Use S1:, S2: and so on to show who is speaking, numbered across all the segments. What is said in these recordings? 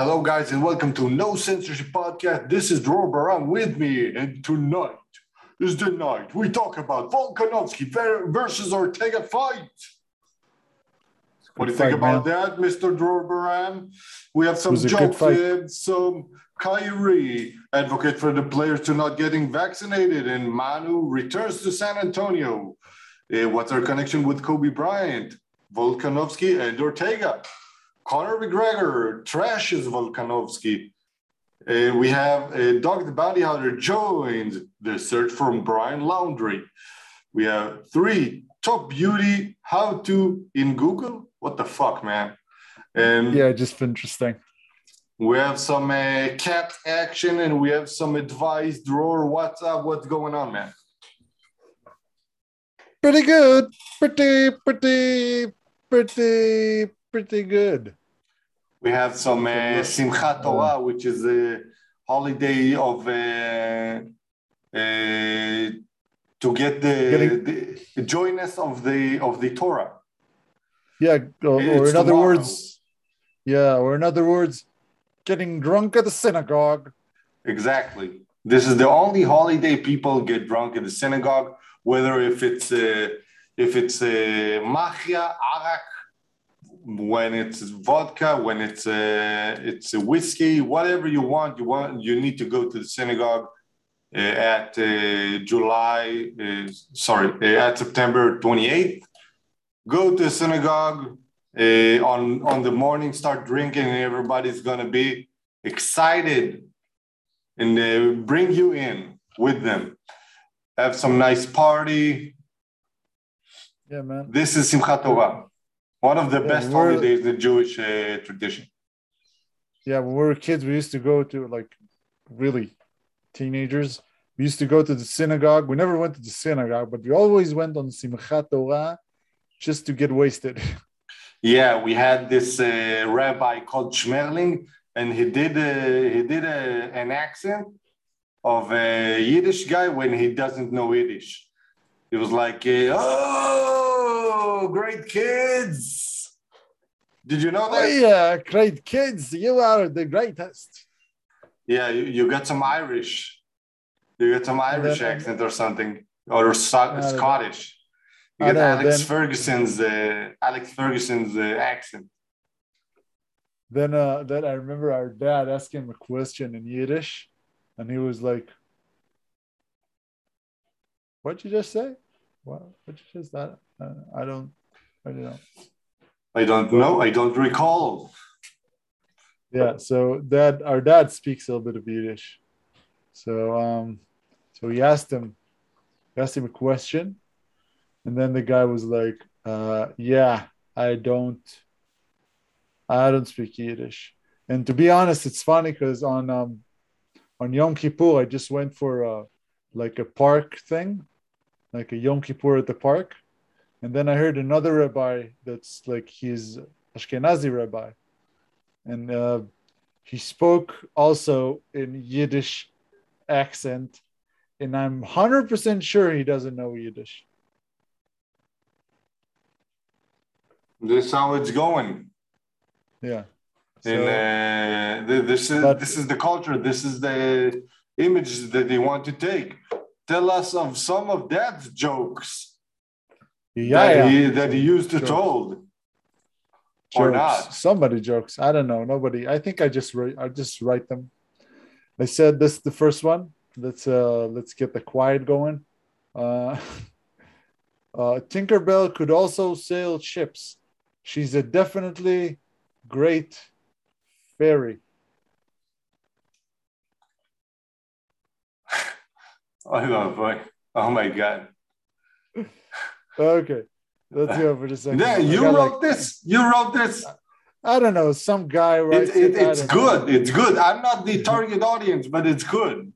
S1: Hello, guys, and welcome to No Censorship Podcast. This is Dror Baraam with me, and tonight is the night we talk about Volkanovski versus Ortega fight. What do you think about man. that, Mr. Dror Baraam? We have some jokes and some Kyrie, advocate for the players to not getting vaccinated, and Manu returns to San Antonio. Uh, what's our connection with Kobe Bryant, Volkanovski, and Ortega? Conor McGregor trashes Volkanovski. Uh, we have uh, Dog the Bounty Hunter joins the search from Brian Laundrie. We have three top beauty how to in Google. What the fuck, man?
S2: And yeah, just interesting.
S1: We have some uh, cat action and we have some advice Dror. What's up? What's going on, man?
S2: Pretty good. Pretty, pretty, pretty, pretty good.
S1: We have some uh, Simchat Torah, which is a holiday of uh, uh, to get the, the joyness of the of the Torah.
S2: Yeah, or, or in other words, yeah, or in other words, getting drunk at the synagogue.
S1: Exactly. This is the only holiday people get drunk at the synagogue, whether if it's uh, if it's a uh, machia, arak, when it's vodka, when it's a, uh, it's a whiskey, whatever you want, you want you need to go to the synagogue uh, at uh, July, uh, sorry, uh, at September 28th. Go to the synagogue uh, on on the morning, start drinking, and everybody's gonna be excited and bring you in with them. Have some nice party.
S2: Yeah, man.
S1: This is Simchat Torah. One of the yeah, best holidays in the Jewish uh, tradition.
S2: Yeah, when we were kids, we used to go to like really teenagers. We used to go to the synagogue. We never went to the synagogue, but we always went on Simchat Torah just to get wasted.
S1: Yeah, we had this uh, rabbi called Schmerling, and he did a, he did a, an accent of a Yiddish guy when he doesn't know Yiddish. It was like, oh, great kids. Did you know that? Oh,
S2: yeah, great kids. You are the greatest.
S1: Yeah, you, you got some Irish. You got some Irish then, accent or something, or so- Scottish. You know, Alex then, Ferguson's uh, Alex Ferguson's uh, accent.
S2: Then, uh, then I remember our dad asking him a question in Yiddish, and he was like, What'd you just say? What? What you just that? Uh, I don't. I don't know.
S1: I don't know. I don't recall.
S2: Yeah. So dad, our dad speaks a little bit of Yiddish. So um, so he asked him, asked him a question, and then the guy was like, uh, "Yeah, I don't. I don't speak Yiddish." And to be honest, it's funny because on um, on Yom Kippur, I just went for a like a park thing, like a Yom Kippur at the park. And then I heard another rabbi that's like he's Ashkenazi rabbi. And uh, he spoke also in Yiddish accent. And I'm 100% sure he doesn't know Yiddish.
S1: This is how it's going.
S2: Yeah.
S1: So, and uh, this is but, this is the culture. This is the image that they want to take. Tell us of some of Dad's jokes
S2: yeah,
S1: that,
S2: yeah.
S1: He, that he used to jokes. told.
S2: Jokes. Or not. Somebody jokes. I don't know. Nobody. I think I just write I just write them. I said this is the first one. Let's uh let's get the quiet going. Uh uh Tinkerbell could also sail ships. She's a definitely great fairy.
S1: Oh no, boy. Oh my god.
S2: okay. Let's go for the second.
S1: Yeah, you wrote like, this. You wrote this.
S2: I don't know. Some guy writes
S1: it. it, it it's good. Know. It's good. I'm not the target audience, but it's good.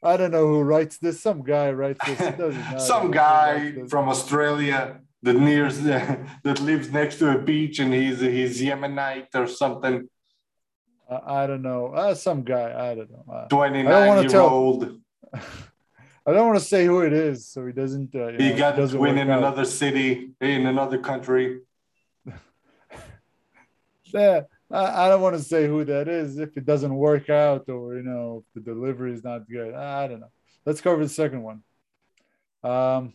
S2: I don't know who writes this. Some guy writes this.
S1: Some guy from Australia that nears that lives next to a beach and he's he's Yemenite or something.
S2: I don't know. Uh, some guy. I don't know. Uh,
S1: 29 year tell, old.
S2: I don't want to say who it is, so he doesn't. Uh,
S1: he
S2: know,
S1: got to win in out. another city, in another country.
S2: yeah, I, I don't want to say who that is if it doesn't work out or you know if the delivery is not good. I don't know. Let's cover the second one. Um,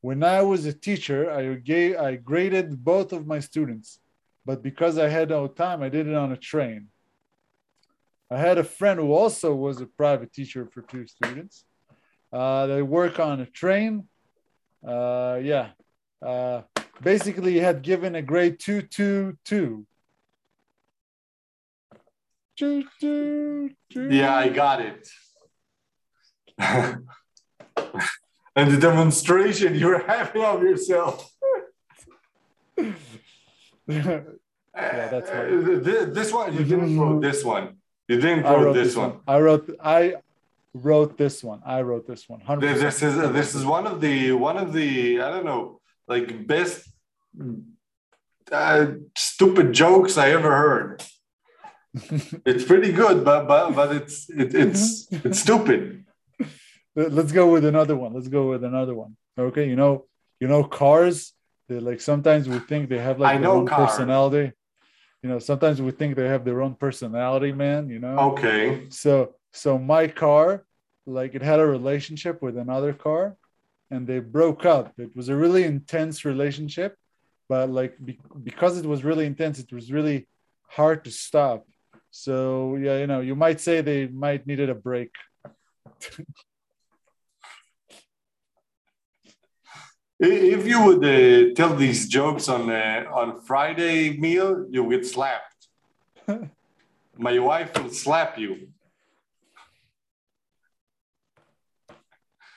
S2: when I was a teacher, I gave I graded both of my students, but because I had no time, I did it on a train. I had a friend who also was a private teacher for two students. Uh, they work on a train. Uh, yeah. Uh, basically, he had given a grade two, two, two. Two, two, two.
S1: Yeah, I got it. and the demonstration you're having of yourself.
S2: yeah, that's
S1: Uh,
S2: right.
S1: This one, you didn't wrote this one. You didn't wrote this
S2: this
S1: one.
S2: one. I wrote. I wrote this one. I wrote this one. 100%.
S1: This is this is one of the one of the I don't know like best uh, stupid jokes I ever heard. It's pretty good, but but but it's it, it's it's stupid.
S2: Let's go with another one. Let's go with another one. Okay, you know, you know, cars. They like sometimes we think they have like
S1: I
S2: their
S1: know
S2: own
S1: cars.
S2: personality. You know, sometimes we think they have their own personality, man. You know.
S1: Okay.
S2: So so my car, like it had a relationship with another car, and they broke up. It was a really intense relationship, but like be- because it was really intense, it was really hard to stop. So yeah, you know, you might say they might needed a break.
S1: If you would uh, tell these jokes on uh, on Friday meal, you get slapped. My wife will slap you.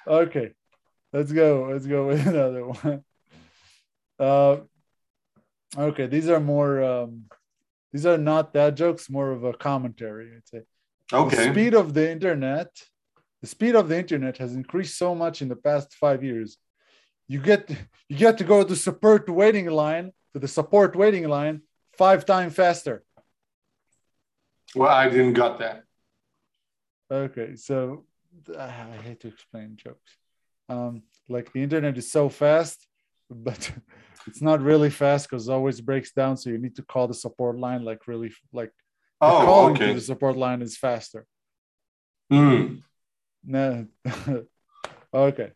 S2: Okay, let's go. Let's go with another one. Uh, okay, these are more. Um, these are not that jokes, more of a commentary. I'd say. The
S1: Okay.
S2: speed of the internet, the speed of the internet has increased so much in the past five years. You get you get to go to support waiting line to the support waiting line five times faster.
S1: Well, I didn't got that.
S2: Okay, so I hate to explain jokes. Um, like the internet is so fast, but it's not really fast because it always breaks down. So you need to call the support line like really like the
S1: Oh,
S2: calling to the support line is faster.
S1: Mm.
S2: No. okay.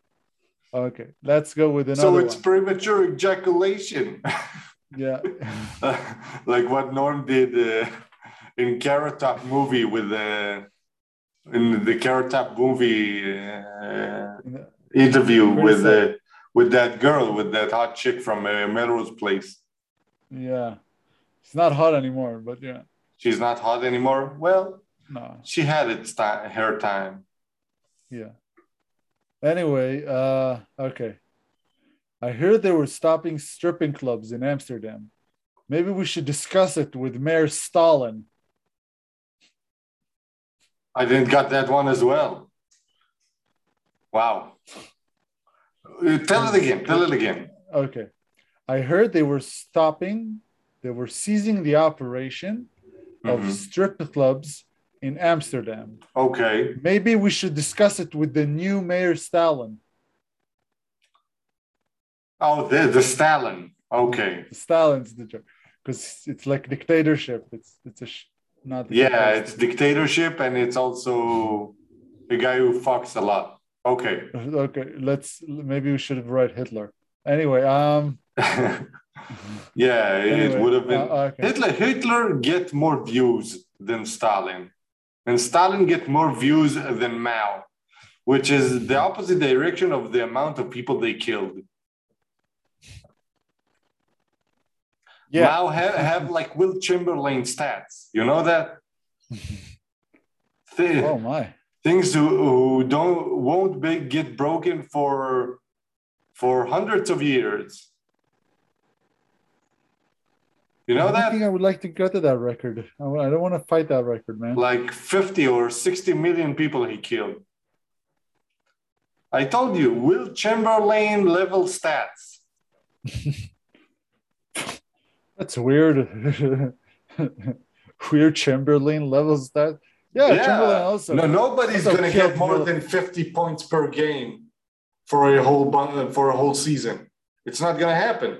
S2: Okay. Let's go with another
S1: So it's
S2: one.
S1: premature ejaculation,
S2: Yeah.
S1: like what Norm did uh, in Carrot Top movie with the in the Carrot Top movie uh, interview with uh, with that girl with that hot chick from uh, Melrose Place.
S2: yeah. It's not hot anymore, but yeah.
S1: She's not hot anymore. Well,
S2: No.
S1: she had its time, her time.
S2: Yeah. Anyway, uh okay. I heard they were stopping stripping clubs in Amsterdam. Maybe we should discuss it with Mayor Stalin.
S1: I didn't got that one as well. Wow. Uh, Tell it again. Tell it again.
S2: Okay. I heard they were stopping, they were seizing the operation of
S1: Mhm.
S2: strip clubs in Amsterdam.
S1: Okay.
S2: Maybe we should discuss it with the new Mayor Stalin.
S1: Oh, the, the Stalin. Okay.
S2: The Stalin's the joke because it's like dictatorship. It's it's a sh- not.
S1: Yeah, it's dictatorship and it's also a guy who fucks a lot. Okay.
S2: okay. Let's maybe we should have write Hitler. Anyway, um.
S1: yeah, it would have been.
S2: uh, okay.
S1: Hitler Hitler get more views than Stalin, and Stalin get more views than Mao, which is the opposite direction of the amount of people they killed.
S2: Yeah.
S1: Mao have, have like Wilt Chamberlain stats. You know that? Thi-
S2: Oh my.
S1: Things who, who don't won't be, get broken for for hundreds of years. You know
S2: I
S1: that?
S2: think I would like to go to that record. I don't want to fight that record, man.
S1: like 50 or 60 million people he killed. I told you, Wilt Chamberlain level stats.
S2: That's weird. weird Chamberlain levels that. Yeah, Chamberlain also.
S1: No, nobody's going to get more than 50 points per game for a whole bun- for a whole season. It's not going to happen.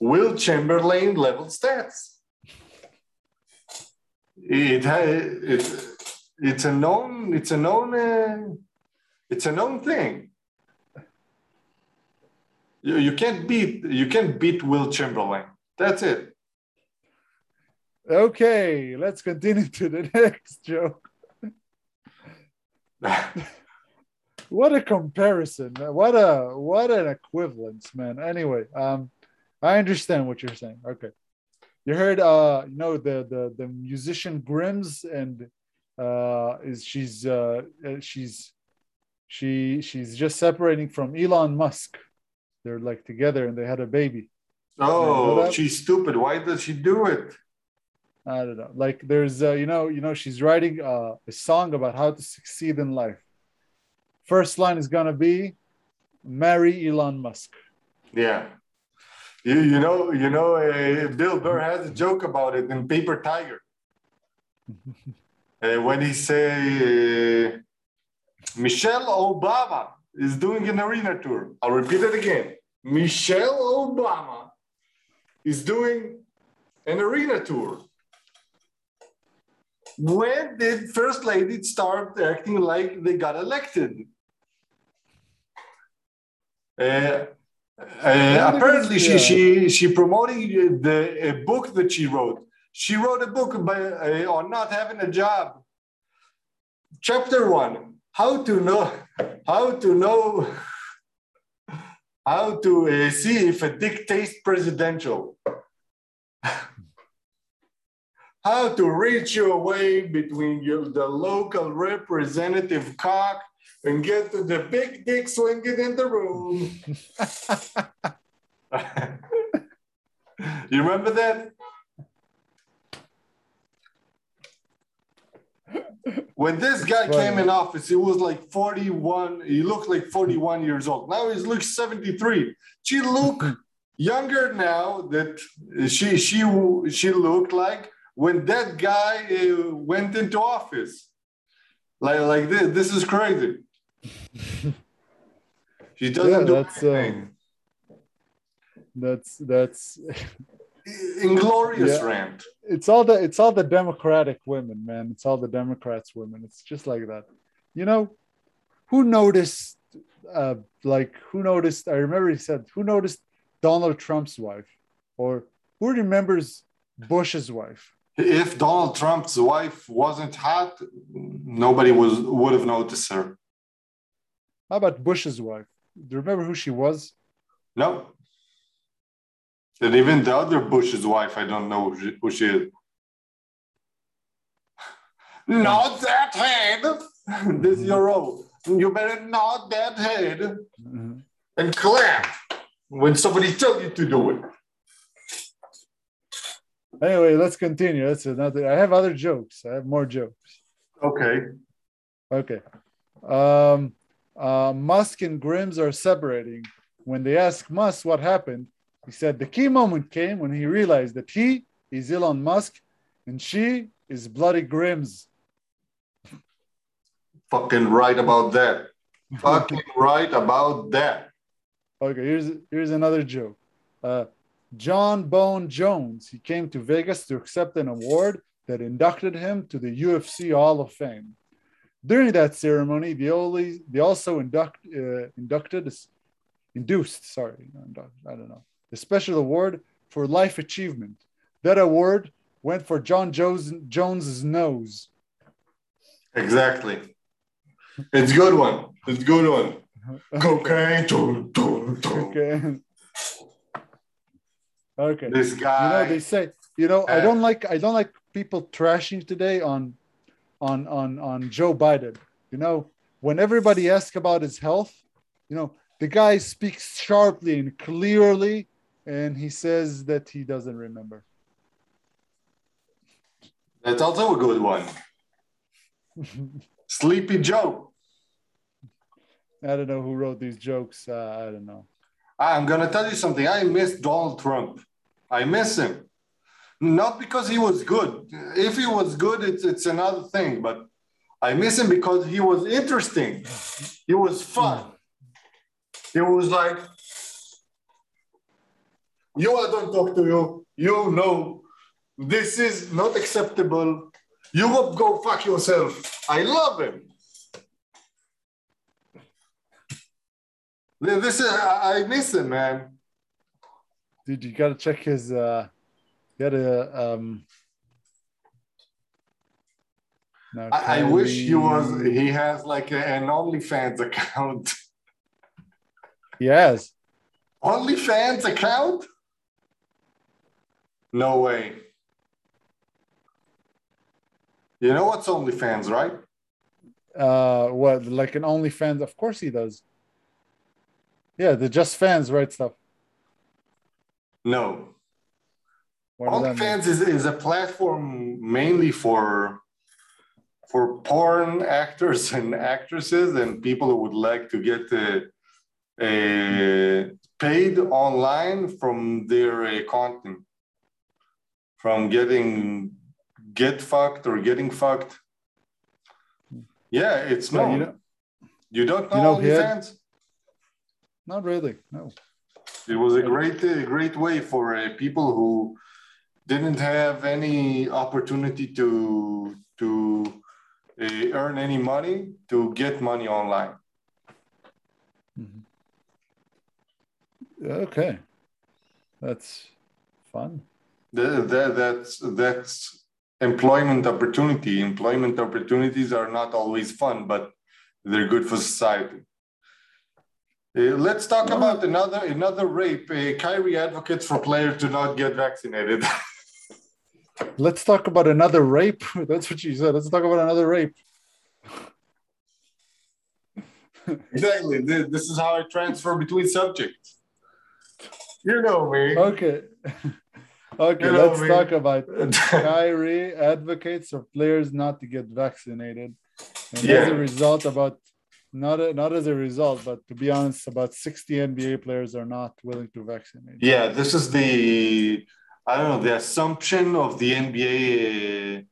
S1: Wilt Chamberlain level stats. it it's it's a known it's a known uh, it's a known thing. You, you can't beat you can't beat Wilt Chamberlain. That's it.
S2: Okay, let's continue to the next joke. what a comparison! What a what an equivalence, man. Anyway, um, I understand what you're saying. Okay, you heard, uh, you know, the the the musician Grimes, and uh, is she's uh, uh she's she she's just separating from Elon Musk. They're like together, and they had a baby.
S1: Oh, she's stupid. Why does she do it?
S2: I don't know. Like there's, uh, you know, you know, she's writing uh, a song about how to succeed in life. First line is gonna be, "Marry Elon Musk."
S1: Yeah, you you know you know uh, Bill Burr has a joke about it in Paper Tiger. uh, when he say uh, Michelle Obama is doing an arena tour. I'll repeat it again. Michelle Obama is doing an arena tour when did first lady start acting like they got elected? Uh, uh, apparently, she she she promoting the a book that she wrote. She wrote a book by, uh, on not having a job. Chapter one: How to know how to know how to uh, see if a dick tastes presidential how to reach your way between your, the local representative cock and get to the big dick swinging in the room. you remember that? When this guy came in office, he was like 41. He looked like 41 years old. Now he looks 73. She look younger now that she she she looked like when that guy uh, went into office. Like, like this, this is crazy. she doesn't yeah, do
S2: that's, anything. Um, that's that's
S1: inglorious yeah. rant.
S2: It's all the it's all the Democratic women, man. It's all the Democrats women. It's just like that. You know, who noticed? Uh, like who noticed? I remember he said, "Who noticed Donald Trump's wife?" Or who remembers Bush's wife?
S1: if Donald Trump's wife wasn't hot, nobody was would have noticed her.
S2: How about Bush's wife? Do you remember who she was?
S1: No. And even the other Bush's wife, I don't know who she is. Not that head. this is your role. You better nod that head mm-hmm. and clap when somebody tells you to do it.
S2: Anyway, let's continue. That's another. I have other jokes. I have more jokes.
S1: Okay.
S2: Okay. Um, uh, Musk and Grimes are separating. When they ask Musk what happened, he said the key moment came when he realized that he is Elon Musk and she is Bloody Grimes.
S1: Fucking right about that. Fucking right about that.
S2: Okay, here's here's another joke. Uh, Jon Bone Jones. He came to Vegas to accept an award that inducted him to the UFC Hall of Fame. During that ceremony, they, only, they also induct, uh, inducted, induced, sorry, I don't know, a special award for life achievement. That award went for John Jones, Jones's nose.
S1: Exactly. It's a good one. It's a good one. Cocaine.
S2: Okay. Okay.
S1: This guy.
S2: You know, they say, you know, I don't like I don't like people trashing today on on on on Joe Biden. You know, when everybody asks about his health, you know, the guy speaks sharply and clearly, and he says that he doesn't remember.
S1: That's also a good one. Sleepy Joe.
S2: I don't know who wrote these jokes. Uh, I don't know.
S1: I'm going to tell you something. I miss Donald Trump. I miss him. Not because he was good. If he was good, it's, it's another thing. But I miss him because he was interesting. He was fun. He was like, you, I don't talk to you. You know, this is not acceptable. Europe, go fuck yourself. I love him. This is I miss him, man.
S2: Dude, you gotta check his uh gotta um now
S1: I, I wish he was. He has like a- an OnlyFans account.
S2: he has.
S1: OnlyFans account? No way. You know what's OnlyFans, right?
S2: Uh what like an OnlyFans? Of course he does. Yeah, the just fans write stuff.
S1: No.
S2: What?
S1: OnlyFans is, is a platform mainly for for porn actors and actresses and people who would like to get uh, uh, paid online from their uh, content, from getting get fucked or getting fucked. Yeah, it's known.
S2: you
S1: You, don't know,
S2: you know,
S1: OnlyFans?
S2: Not really. No.
S1: It was a great, uh, great way for uh, people who didn't have any opportunity to to uh, earn any money to get money online.
S2: Okay. That's fun.
S1: That, that, that's that's employment opportunity. Employment opportunities are not always fun, but they're good for society. Uh, let's talk about another another rape. Uh, Kyrie advocates for players to not get vaccinated.
S2: Let's talk about another rape. That's what you said. Let's talk about another rape.
S1: exactly. This is how I transfer between subjects. You know me.
S2: Okay. Okay,
S1: You
S2: let's talk about Kyrie advocates for players not to get vaccinated. And as a result, about not a, not as a result, but to be honest, about 60 NBA players are not willing to vaccinate.
S1: Yeah, this is the I don't know the assumption of the NBA uh,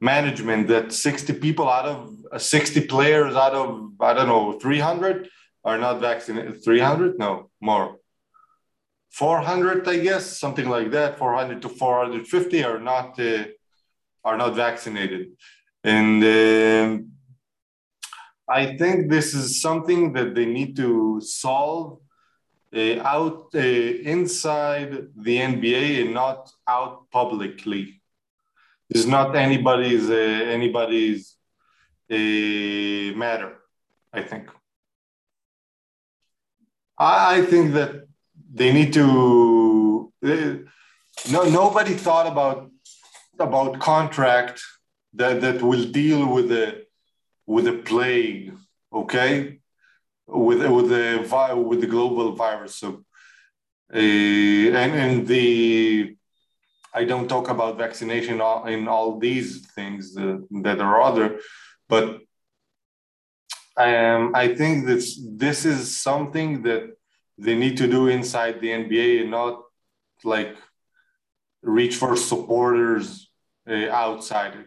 S1: management that 60 people out of uh, 60 players out of I don't know 300 are not vaccinated. 300? No, more. 400, I guess, something like that. 400 to 450 are not uh, are not vaccinated, and um, I think this is something that they need to solve uh, out uh, inside the NBA and not out publicly. It's not anybody's uh, anybody's uh, matter. I think. I, I think that they need to. Uh, no, nobody thought about about contract that that will deal with the with the plague. Okay, with with the with the global virus. So, uh, and and the I don't talk about vaccination all- in all these things uh, that are other, but um, I think this this is something that they need to do inside the NBA and not like reach for supporters uh, outside it.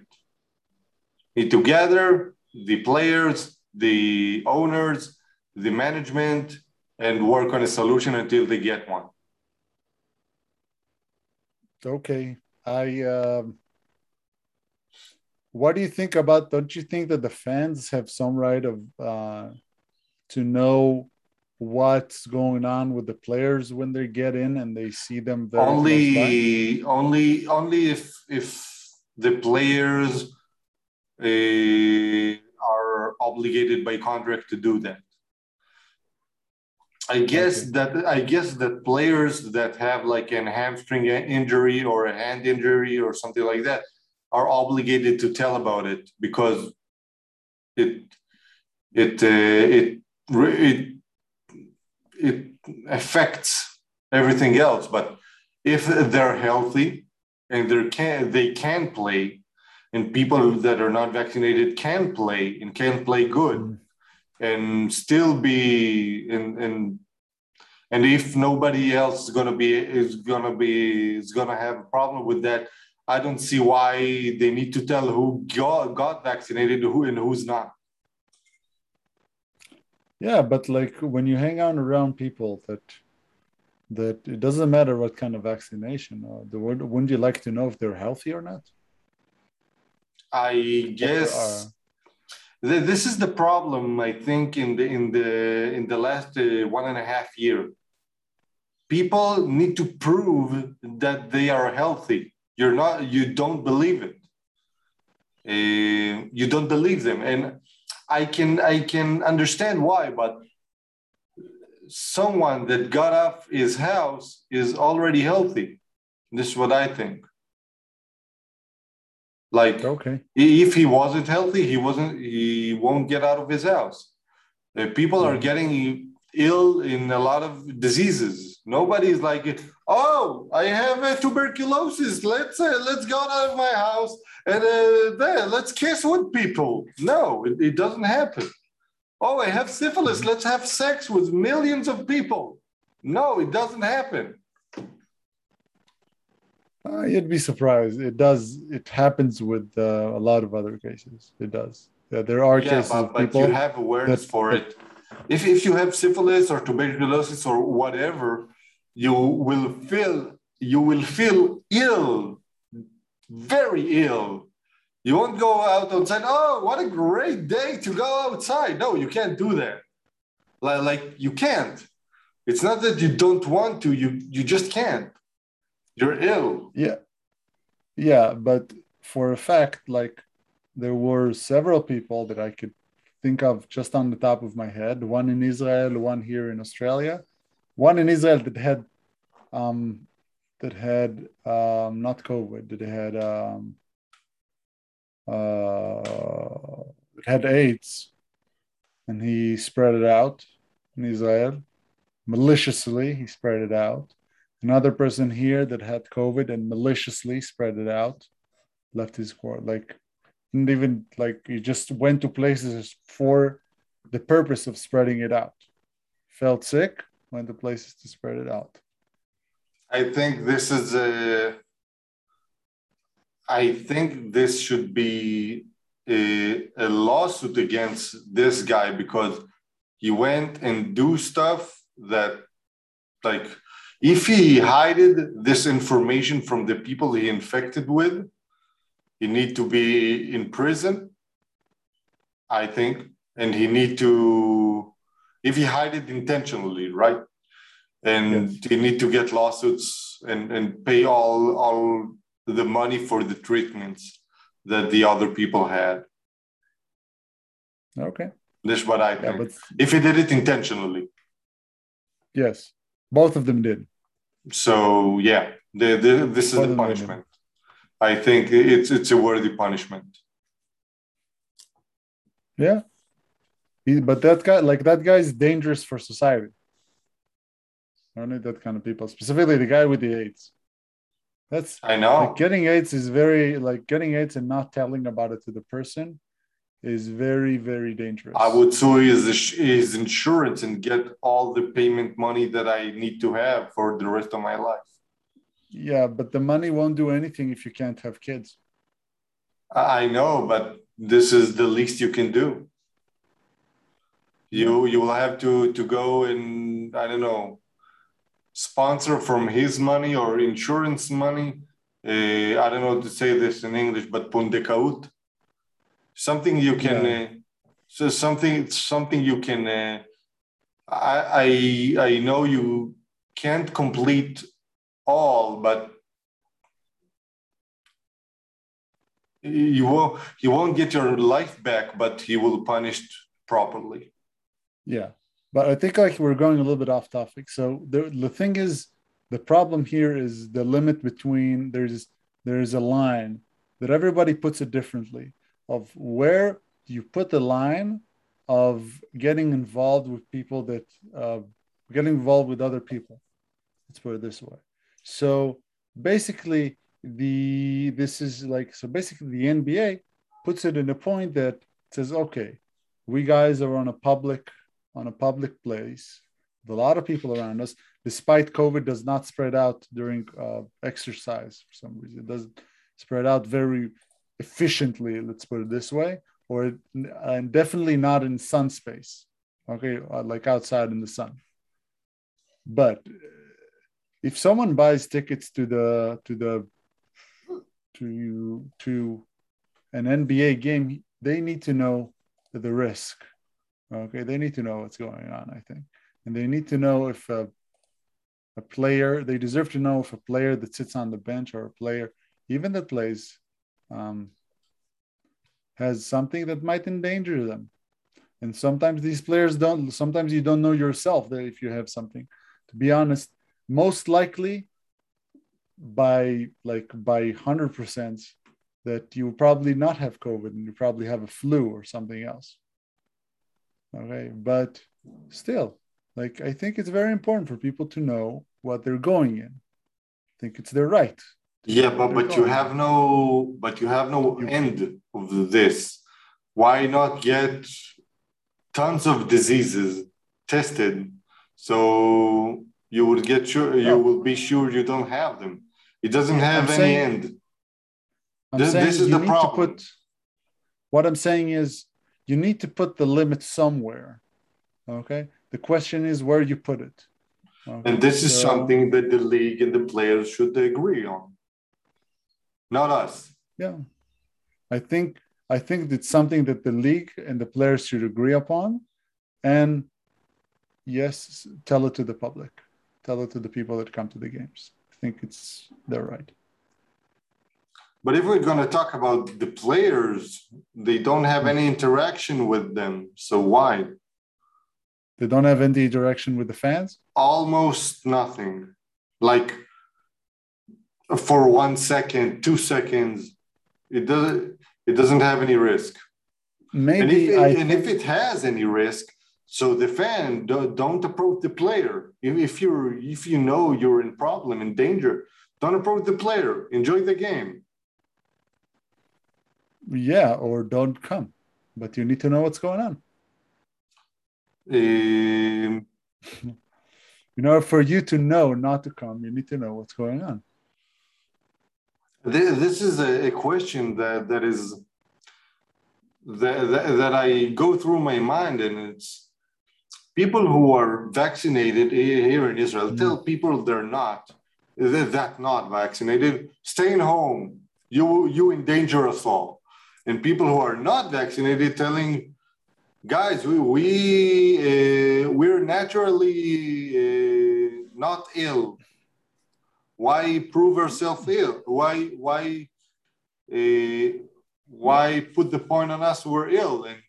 S1: Need to gather the players, the owners, the management, and work on a solution until they get one.
S2: Okay. I um what do you think about don't you think that the fans have some right of uh to know what's going on with the players when they get in and they see them
S1: only, only, only if if the players uh, are obligated by contract to do that. I guess
S2: Okay.
S1: that I guess that players that have like an hamstring injury or a hand injury or something like that are obligated to tell about it because it it uh, it it it affects everything else. But if they're healthy and they can they can play, and people that are not vaccinated can play and can play good
S2: Mm.
S1: and still be in and and if nobody else is gonna be is gonna be is gonna have a problem with that i don't see why they need to tell who got, got vaccinated who and who's not
S2: Yeah, but like when you hang out around people that that it doesn't matter what kind of vaccination, uh, the, wouldn't wouldn't you like to know if they're healthy or not?
S1: I guess th- this is the problem. I think in the in the in the last uh, one and a half year, people need to prove that they are healthy. You're not. You don't believe it. Uh, you don't believe them, and I can I can understand why, but someone that got off his house is already healthy. This is what I think. Like
S2: Okay.
S1: if he wasn't healthy, he wasn't. He won't get out of his house. People are getting ill in a lot of diseases. Nobody's like, oh, I have uh, tuberculosis. Let's uh, let's go out of my house and uh, there, let's kiss with people. No, it, it doesn't happen. Oh, I have syphilis. Let's have sex with millions of people. No, it doesn't happen.
S2: Uh, you'd be surprised. It does. It happens with uh, a lot of other cases. It does. Yeah, there are
S1: Yeah,
S2: cases
S1: but, but you have awareness for it. If, if you have syphilis or tuberculosis or whatever, you will feel you will feel ill, very ill. You won't go out outside. Oh, what a great day to go outside! No, you can't do that. Like, like you can't. It's not that you don't want to. You you just can't. You're ill.
S2: Yeah. Yeah, but for a fact, like there were several people that I could think of just on the top of my head. One in Israel, one here in Australia, one in Israel that had um that had um not COVID, that had um uh had AIDS and he spread it out in Israel. Maliciously, he spread it out another person here that had COVID and maliciously spread it out, left his court. Like, didn't even like he just went to places for the purpose of spreading it out. Felt sick, went to places to spread it out.
S1: I think this is a. I think this should be a, a lawsuit against this guy because he went and do stuff that, like, if he hided this information from the people he infected with, he need to be in prison. I think, and he need to, if he hide it intentionally, right? And they need to get lawsuits and, and pay all all the money for the treatments that the other people had.
S2: Okay.
S1: That's what I
S2: Yeah,
S1: think.
S2: but
S1: if he did it intentionally.
S2: yes, both of them did.
S1: So yeah, the, the, this is the
S2: of them did.
S1: punishment. I think it's it's a worthy punishment.
S2: Yeah. He, but that guy, like that guy is dangerous for society. I don't need that kind of people, specifically the guy with the AIDS. That's
S1: I know.
S2: like getting AIDS is very like getting AIDS and not telling about it to the person is very very dangerous.
S1: I would sue his, his insurance and get all the payment money that I need to have for the rest of my life.
S2: Yeah, but the money won't do anything if you can't have kids.
S1: I I know, but this is the least you can do. You you will have to to go and I don't know sponsor from his money or insurance money. Uh, I don't know how to say this in English, but pundekaut. Something you can.
S2: Yeah.
S1: Uh, so something something you can. Uh, I I I know you can't complete all, but you won't you won't get your life back, but he will punished properly.
S2: Yeah, but I think like we're going a little bit off topic. So the the thing is, the problem here is the limit between there's there's a line that everybody puts it differently of where you put the line of getting involved with people that uh, getting involved with other people. Let's put it this way. So basically, the this is like so basically the NBA puts it in a point that says, okay, we guys are on a public on a public place with a lot of people around us. Despite COVID does not spread out during uh, exercise for some reason, it doesn't spread out very efficiently. Let's put it this way, or and definitely not in sun space. Okay, uh, like outside in the sun. But if someone buys tickets to the to the to to an NBA game, they need to know the risk. Okay, they need to know what's going on. I think, and they need to know if a, a player they deserve to know if a player that sits on the bench or a player even that plays um, has something that might endanger them. And sometimes these players don't. Sometimes you don't know yourself that if you have something. To be honest, most likely by like by hundred percent that you probably not have COVID and you probably have a flu or something else. Okay, but still, like I think it's very important for people to know what they're going in. I think it's their right.
S1: Yeah, but but you have no but you have no end of this. Why not get tons of diseases tested so you would get sure you will be sure you don't have them. It doesn't have I'm any saying, end.
S2: This, this is the problem. Put, what I'm saying is you need to put the limit somewhere. Okay. The question is where you put it.
S1: Okay? And this is so, something that the league and the players should agree on. Not us.
S2: Yeah. I think I think it's something that the league and the players should agree upon. And yes, tell it to the public. Tell it to the people that come to the games. I think it's their right.
S1: But if we're going to talk about the players, they don't have any interaction with them. So why?
S2: They don't have any interaction with the fans?
S1: Almost nothing. Like for one second, two seconds, it doesn't it doesn't have any risk.
S2: Maybe
S1: and if it, and if it has any risk, so the fan don't, approach the player. If you're if you know you're in problem in danger, don't approach the player. Enjoy the game
S2: yeah, or don't come. But you need to know what's going on.
S1: Um,
S2: you know, for you to know not to come, you need to know what's going on.
S1: This is a question that that is that, that, that I go through my mind, and it's people who are vaccinated here in Israel mm. tell people they're not, they're that not vaccinated, staying home. You you endanger us all and people who are not vaccinated telling guys we we uh, we're naturally uh, not ill. Why prove ourselves ill? Why why uh, why put the point on us we're ill? And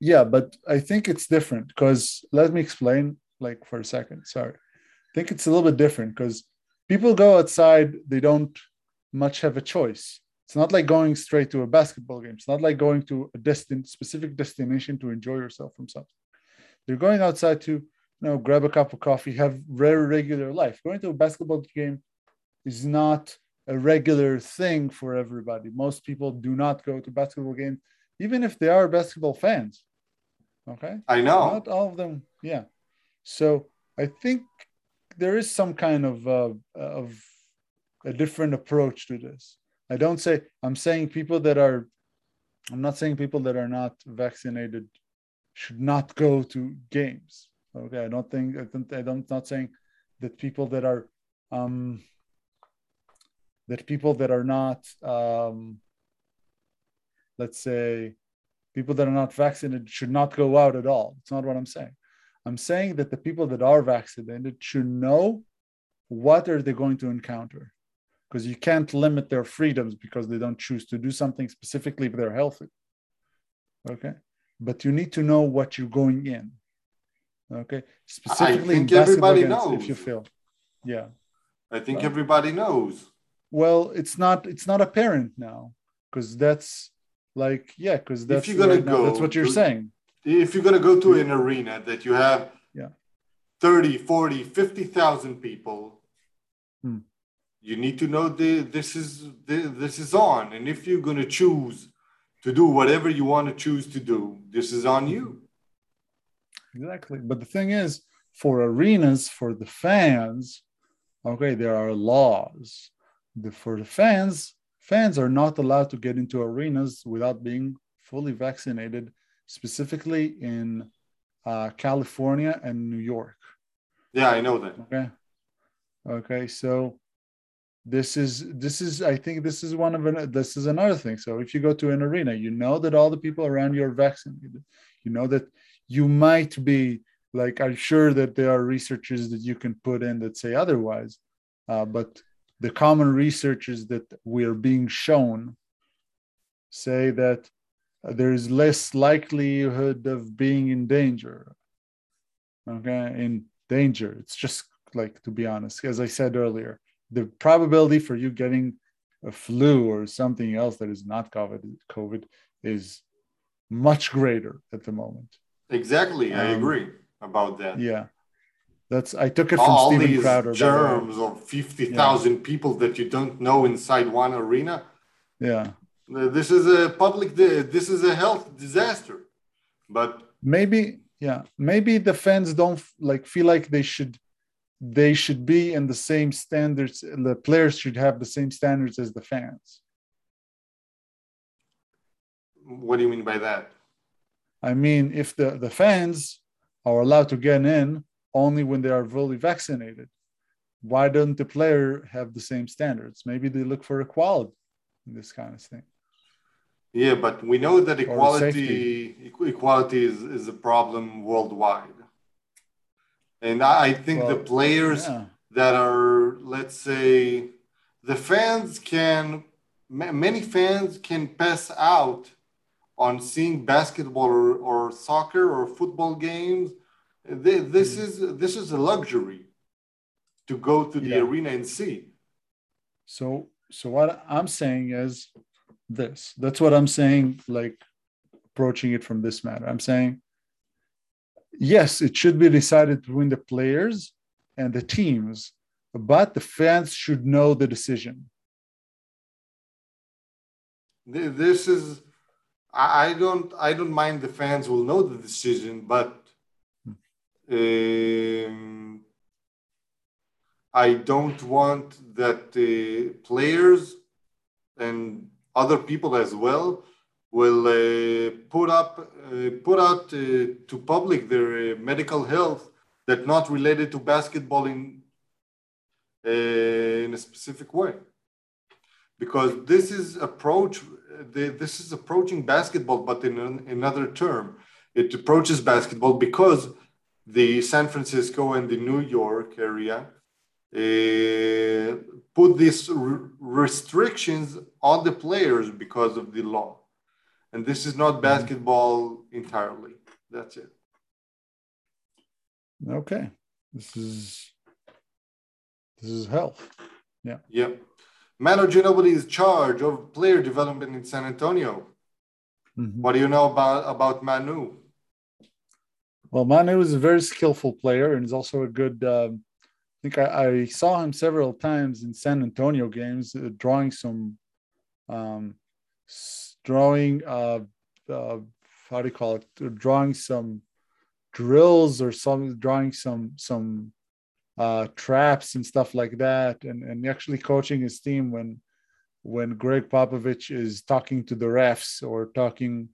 S2: yeah but i think it's different because let me explain like for a second sorry. I think it's a little bit different because people go outside they don't much have a choice it's not like going straight to a basketball game. It's not like going to a destin- specific destination to enjoy yourself from something. You're going outside to, you know, grab a cup of coffee, have very regular life. Going to a basketball game is not a regular thing for everybody. Most people do not go to basketball games, even if they are basketball fans. Okay.
S1: I know.
S2: Not all of them. Yeah. So I think there is some kind of uh, of a different approach to this. I don't say I'm saying people that are I'm not saying people that are not vaccinated should not go to games. Okay, I don't think I don't, I don't not saying that people that are um that people that are not um let's say people that are not vaccinated should not go out at all. It's not what I'm saying. I'm saying that the people that are vaccinated should know what are they going to encounter because you can't limit their freedoms because they don't choose to do something specifically if they're healthy. Okay. But you need to know what you're going in. Okay.
S1: Specifically, I think everybody knows.
S2: If you feel, yeah.
S1: I think everybody knows.
S2: Well, it's not. It's not apparent now because that's like yeah, because that's
S1: if you're gonna right go.
S2: Now, that's what you're
S1: to,
S2: saying.
S1: If you're gonna go to an arena that you have
S2: yeah
S1: 30, 40, 50,000 people.
S2: Hmm
S1: you need to know the, this is the, this is on. And if you're going to choose to do whatever you want to choose to do this is on you.
S2: Exactly. But the thing is for arenas for the fans okay there are laws. The, for the fans fans are not allowed to get into arenas without being fully vaccinated specifically in uh, california and new york.
S1: Yeah i know that.
S2: Okay. Okay so this is this is I think this is one of an, this is another thing. So if you go to an arena, you know that all the people around you are vaccinated. You know that you might be like I'm sure that there are researchers that you can put in that say otherwise, uh, but the common researchers that we are being shown say that there is less likelihood of being in danger. Okay, in danger. It's just like to be honest, as I said earlier, the probability for you getting a flu or something else that is not COVID, COVID is much greater at the moment.
S1: Exactly, I um, agree about that.
S2: Yeah, that's I took it from
S1: all
S2: Steven
S1: these
S2: Crowder.
S1: Germs of fifty thousand yeah. people that you don't know inside one arena.
S2: Yeah,
S1: this is a public. This is a health disaster. But
S2: maybe, yeah, maybe the fans don't like feel like they should they should be in the same standards the players should have the same standards as the fans.
S1: What do you mean by that?
S2: I mean if the, the fans are allowed to get in only when they are fully vaccinated why don't the player have the same standards? Maybe they look for equality in this kind of thing.
S1: Yeah but we know that equality equality is, is a problem worldwide and I think well, the players yeah. that are, let's say, the fans can, many fans can pass out on seeing basketball or, or soccer or football games. This mm. is this is a luxury to go to the yeah. arena and see.
S2: So so what I'm saying is this. That's what I'm saying. Like approaching it from this matter. I'm saying yes, it should be decided between the players and the teams, but the fans should know the decision.
S1: This is, I don't, I don't mind the fans will know the decision, but um, I don't want that the players and other people as well will uh, put up uh, put out uh, to public their uh, medical health that not related to basketball in uh, in a specific way. Because this is approach this is approaching basketball but in another term. It approaches basketball because the san francisco and the new york area uh, put these restrictions on the players because of the law and this is not basketball entirely. That's it.
S2: Okay. This is this is health. Yeah.
S1: Yep. Manu Ginobili is charge of player development in San Antonio. Mm-hmm. What do you know about about Manu?
S2: Well, Manu is a very skillful player and is also a good. Um, I think I, I, saw him several times in San Antonio games, uh, drawing some um, drawing uh, uh how do you call it? Drawing some drills or some drawing some some uh traps and stuff like that. And and actually coaching his team when when Gregg Popovich is talking to the refs or talking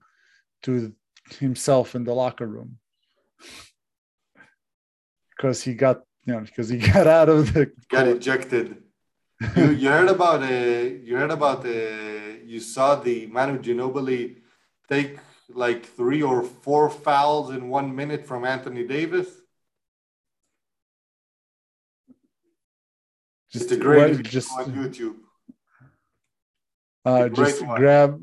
S2: to himself in the locker room. Because he got you know because he got out of the
S1: got ejected. You, you heard about uh you heard about uh you saw the Manu Ginobili take like three or four fouls in one minute from Anthony Davis? Just it's a great what, just, on YouTube.
S2: Uh, just one. grab,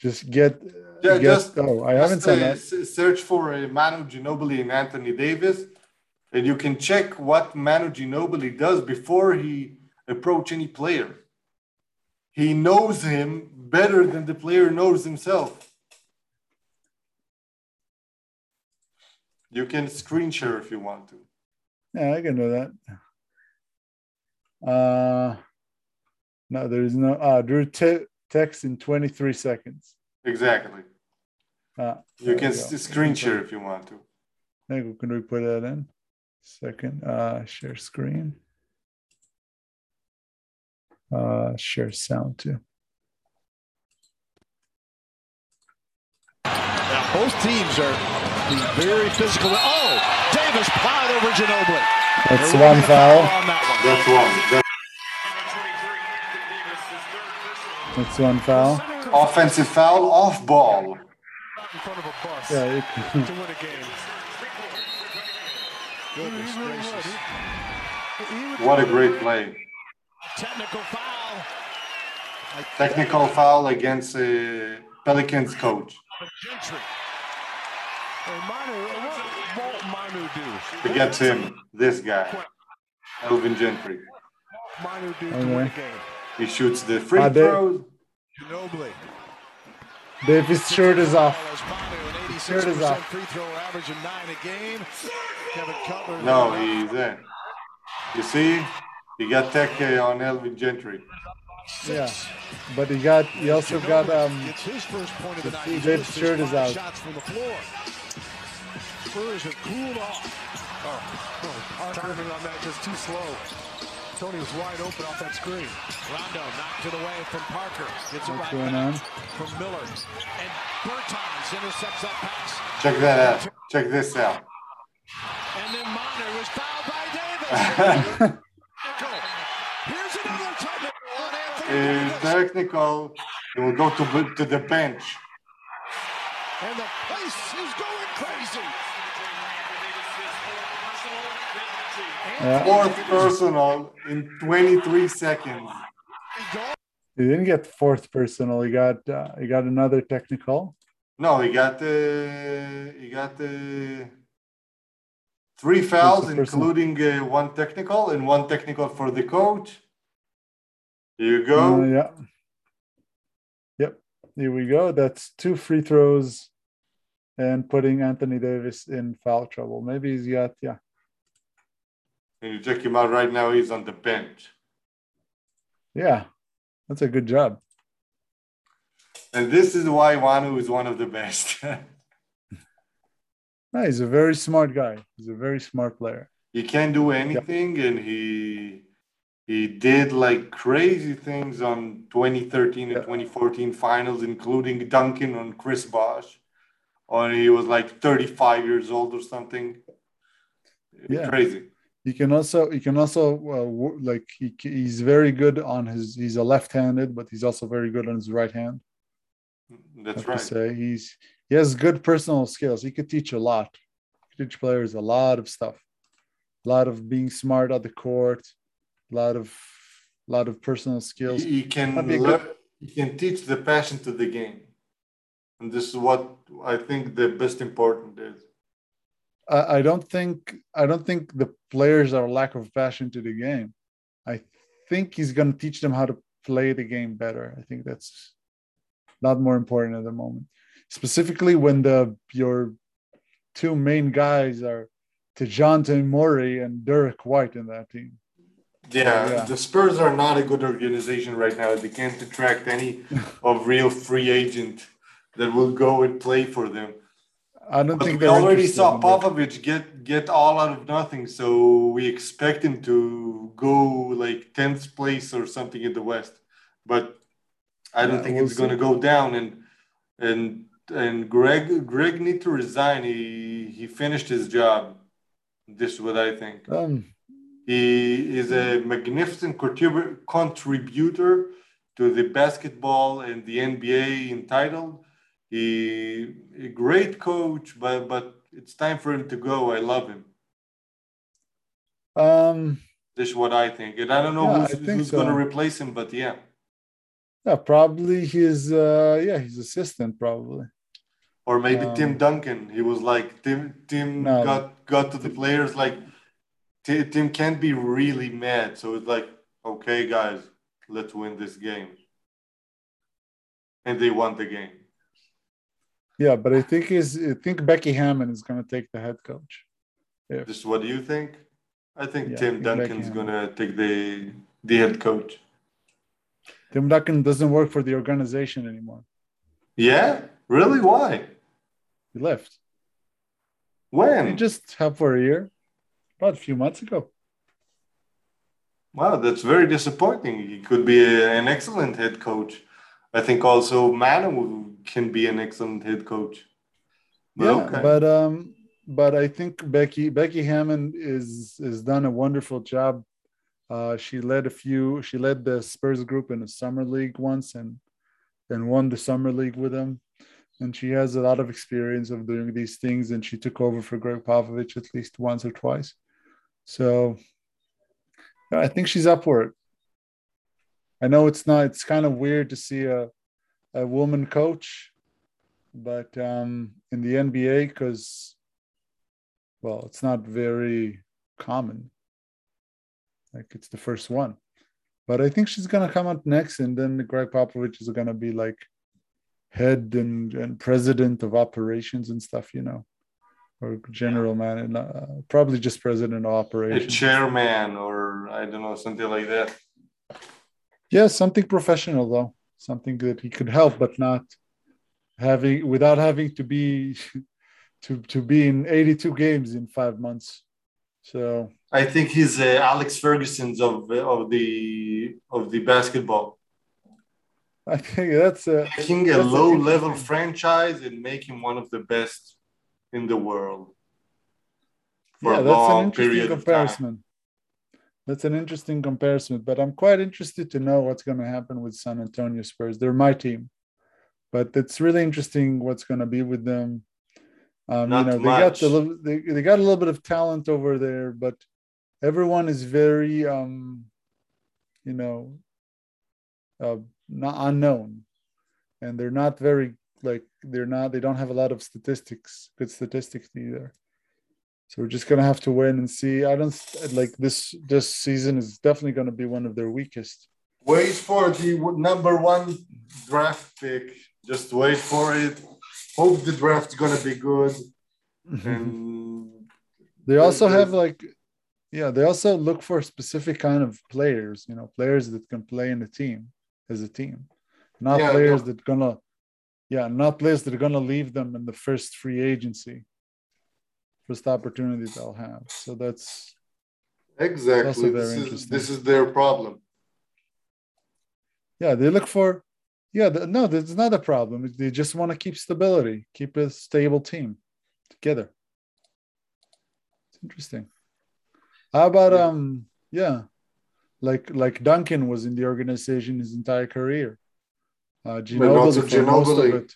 S2: just get. Yeah, get, just, oh, I haven't seen that.
S1: Search for uh, Manu Ginobili and Anthony Davis, and you can check what Manu Ginobili does before he approach any player he knows him better than the player knows himself. You can screen share if you want to.
S2: Yeah, I can do that. Uh, no, there is no. Uh, Drew te- text in 23 seconds.
S1: Exactly. Uh, you can screen share if you want to. Think.
S2: Can we put that in? Second, uh, share screen uh, share sound too.
S3: Now both teams are very physical. Oh, Davis plowed over Ginobili.
S2: That's one foul. On
S1: that one. That's one. That's
S2: That's one foul.
S1: Offensive foul off ball.
S4: in front of a bus
S2: Yeah, it,
S4: to win a game.
S3: Goodness gracious.
S4: would. He- he would
S1: What a great play.
S3: Technical foul.
S1: Technical foul against uh, Pelicans coach
S4: Gentry. Hey, Manu, what won't Manu do?
S1: to get him, this guy, Alvin Gentry.
S4: Manu do to
S2: Okay.
S4: win a game?
S1: He shoots the free
S2: Ah, they-
S1: throws.
S3: Ginobili.
S2: Davis' shirt is off.
S3: As Manu, an
S2: shirt is off.
S3: free throw average of nine a game. Kevin Cutler.
S1: No, he's in. You see, he got tech uh, on Alvin Gentry.
S2: Yeah, but he got he also got um
S3: Gets his first point of the night. His
S2: shirt is out.
S3: Shots from the floor. Spurs have cooled off.
S4: Oh, oh timing on that just too slow. Tony was wide open off that screen.
S3: Rondo knocked it away from Parker. Gets it
S2: what's
S3: right
S2: going on.
S3: from Miller. And Bertans intercepts that pass.
S1: Check that out. Check this out.
S3: And then Manu was fouled by Davis. Technical. Here's another technical on Anthony
S1: Is technical. He will go to, to the bench.
S3: And the place is going crazy.
S2: Yeah,
S1: Fourth personal in 23 seconds.
S2: he didn't get fourth personal. He got uh, he got another technical.
S1: No, he got the he got the three fouls,
S2: Who's the person?
S1: including uh, one technical and one technical for the coach. Here you
S2: Uh,
S1: go.
S2: yeah. Yep. Here we go. That's two free throws and putting Anthony Davis in foul trouble. Maybe he's got yeah.
S1: And you check him out right now. He's on the bench,
S2: Yeah. That's a good job.
S1: and this is why Manu is one of the best.
S2: No, he's a very smart guy. He's a very smart player.
S1: he can't do anything, and he he did like crazy things on 2013 and
S2: Yeah.
S1: 2014 finals, including dunking on Chris Bosh, or he was like 35 years old or something.
S2: Yeah.
S1: Crazy.
S2: He can also he can also uh, like he he's very good on his he's a left-handed, but he's also very good on his right hand.
S1: That's
S2: have to
S1: right.
S2: say he's he has good personal skills. He could teach a lot. Teach players a lot of stuff. A lot of being smart at the court. A lot of lot of personal skills.
S1: He, he can
S2: That'd be a
S1: lear- he can teach the passion to the game, and this is what I think the best important is.
S2: I, I don't think I don't think the players are lack of passion to the game. I think he's going to teach them how to play the game better. I think that's not more important at the moment, specifically when the your two main guys are Dejounte Murray and Derrick White in that team.
S1: Yeah,
S2: Yeah.
S1: the Spurs are not a good organization right now. They can't attract any of real free agent that will go and play for them.
S2: I don't
S1: But
S2: think
S1: we
S2: they're
S1: already saw
S2: in that.
S1: Popovich get get all out of nothing, so we expect him to go like tenth place or something in the West. But I don't
S2: Yeah,
S1: think
S2: we'll
S1: it's going to go down. And and and Greg Greg need to resign. He he finished his job. This is what I think.
S2: Um,
S1: He is a magnificent contribu- contributor to the basketball and the NBA entitled. He a great coach, but but it's time for him to go. I love him.
S2: um,
S1: This is what I think, and I don't know
S2: Yeah,
S1: who's, who's going to replace him, but yeah,
S2: yeah, probably his uh, yeah his assistant probably.
S1: or maybe
S2: Um,
S1: Tim Duncan. He was like Tim. Tim
S2: No.
S1: got got to the players like Tim can't be really mad, so it's like, okay, guys, let's win this game, and they won the game.
S2: Yeah, but I think is I think Becky Hammon is going to take the head coach.
S1: This is what do you think? I think
S2: Yeah,
S1: Tim
S2: I think
S1: Duncan's
S2: Beckham.
S1: gonna take the the head coach.
S2: Tim Duncan doesn't work for the organization anymore.
S1: Yeah, really? Why?
S2: He left.
S1: When?
S2: He just have for a year, about a few months ago.
S1: Wow, that's very disappointing. He could be a- an excellent head coach. I think also Manu can be an excellent head coach. But
S2: yeah,
S1: okay.
S2: but um, but I think Becky Becky Hammon is is done a wonderful job. Uh, she led a few. She led the Spurs group in the summer league once, and and won the summer league with them. And she has a lot of experience of doing these things. And she took over for Greg Popovich at least once or twice. So I think she's up for it. I know it's not, it's kind of weird to see a, a woman coach, but um, in the NBA, because, well, it's not very common. Like it's the first one. But I think she's going to come up next, and then Greg Popovich is going to be like head and, and president of operations and stuff, you know, or general man, and uh, probably just president of
S1: A chairman or I don't know, something like that.
S2: Yeah, something professional though, something that he could help, but not having without having to be to to be in 82 games in five months. So
S1: I think he's uh, Alex Ferguson's of of the of the basketball.
S2: I think that's a
S1: Taking a low level franchise and making one of the best in the world for
S2: yeah,
S1: a
S2: that's an interesting
S1: period of time.
S2: comparison. That's an interesting comparison, but I'm quite interested to know what's going to happen with San Antonio Spurs. They're my team, but it's really interesting what's going to be with them. Um, you
S1: Not
S2: know, they got the they, they got a little bit of talent over there, but everyone is very, um, you know, uh, not unknown, and they're not very like they're not they don't have a lot of statistics, good statistics either. So we're just gonna have to win and see. I don't like this. This season is definitely gonna be one of their weakest.
S1: Wait for the number one draft pick. Just wait for it. Hope the draft's gonna be good. And
S2: They also have like, yeah, they also look for specific kind of players. You know, players that can play in the team as a team, not
S1: Yeah,
S2: players
S1: yeah.
S2: that gonna, yeah, not players that are gonna leave them in the first free agency, first opportunity they'll have. So that's
S1: exactly, this is this is their problem.
S2: yeah, they look for, yeah, the, no, that's not a problem. They just want to keep stability, keep a stable team together. It's interesting. How about
S1: Yeah.
S2: um, yeah, like like Duncan was in the organization his entire career. Uh, Ginobili for most of it.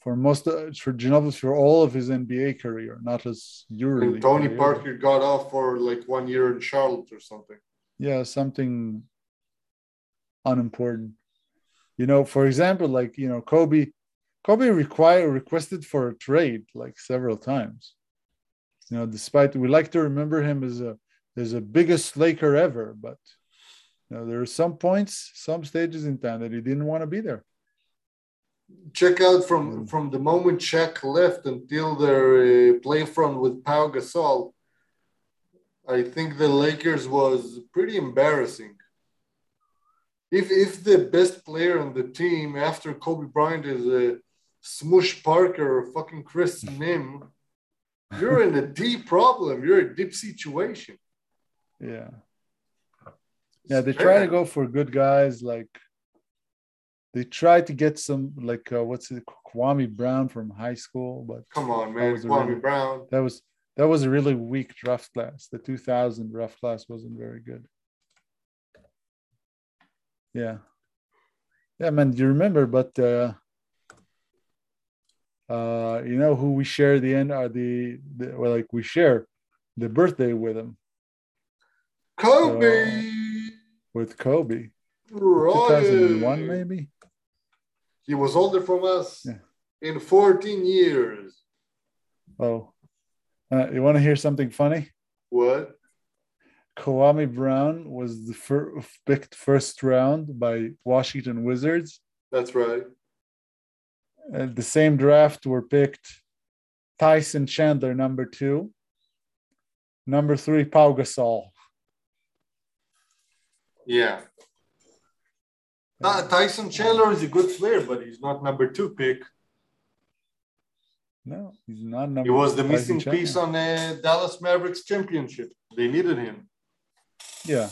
S2: For most of, for Ginobili for all of his NBA career, not his.
S1: And Tony
S2: career.
S1: Parker got off for like one year in Charlotte or something.
S2: yeah something unimportant you know for example like you know kobe kobe required requested for a trade like several times you know despite we like to remember him as a as a biggest laker ever but know there are some points some stages in time that he didn't want to be there
S1: Check out from
S2: Mm.
S1: from the moment Shaq left until their uh, play front with Pau Gasol. I think the Lakers was pretty embarrassing. If if the best player on the team after Kobe Bryant is a Smush Parker or fucking Chris Mihm, you're in a deep problem. You're in a deep situation.
S2: yeah yeah they try to go for good guys like they try to get some like uh, what's it kwame brown from high school but
S1: Come on, man, Kwame
S2: really-
S1: Brown.
S2: that was that was a really weak draft class. The 2000 draft class wasn't very good. Yeah, yeah, man. Do you remember? But uh, uh, you know who we share the end are the, the well, like we share the birthday with him
S1: Kobe.
S2: With Kobe. 2001 maybe.
S1: He was older from us
S2: Yeah.
S1: in 14 years.
S2: Oh, uh, you want to hear something funny?
S1: What?
S2: Kwame Brown was the fir- picked first round by Washington Wizards.
S1: That's right.
S2: At the same draft were picked Tyson Chandler, number two. Number three, Pau Gasol.
S1: Yeah. Ty- Tyson Chandler is a good player, but he's not number two pick.
S2: No, he's not number
S1: He was the
S2: Tyson
S1: missing
S2: Chandler.
S1: piece on the Dallas Mavericks championship. They needed him.
S2: Yeah.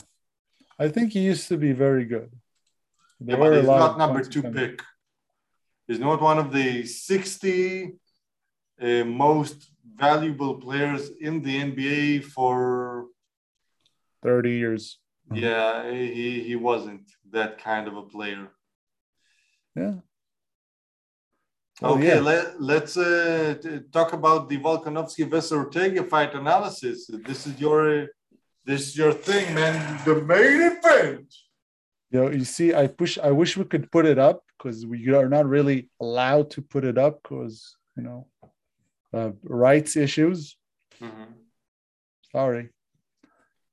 S2: I think he used to be very good. There
S1: Yeah, but
S2: were
S1: he's not number two
S2: coming.
S1: pick. He's not one of the 60 uh, most valuable players in the NBA for
S2: 30 years. Mhm.
S1: Yeah, he, he wasn't that kind of a player.
S2: Yeah. Well,
S1: okay,
S2: yeah.
S1: let, let's uh, talk about the Volkanovski versus Ortega fight analysis. This is your this is your thing, man. The main event.
S2: You know, you see, I push. I wish we could put it up because we are not really allowed to put it up because you know uh, rights issues. Sorry,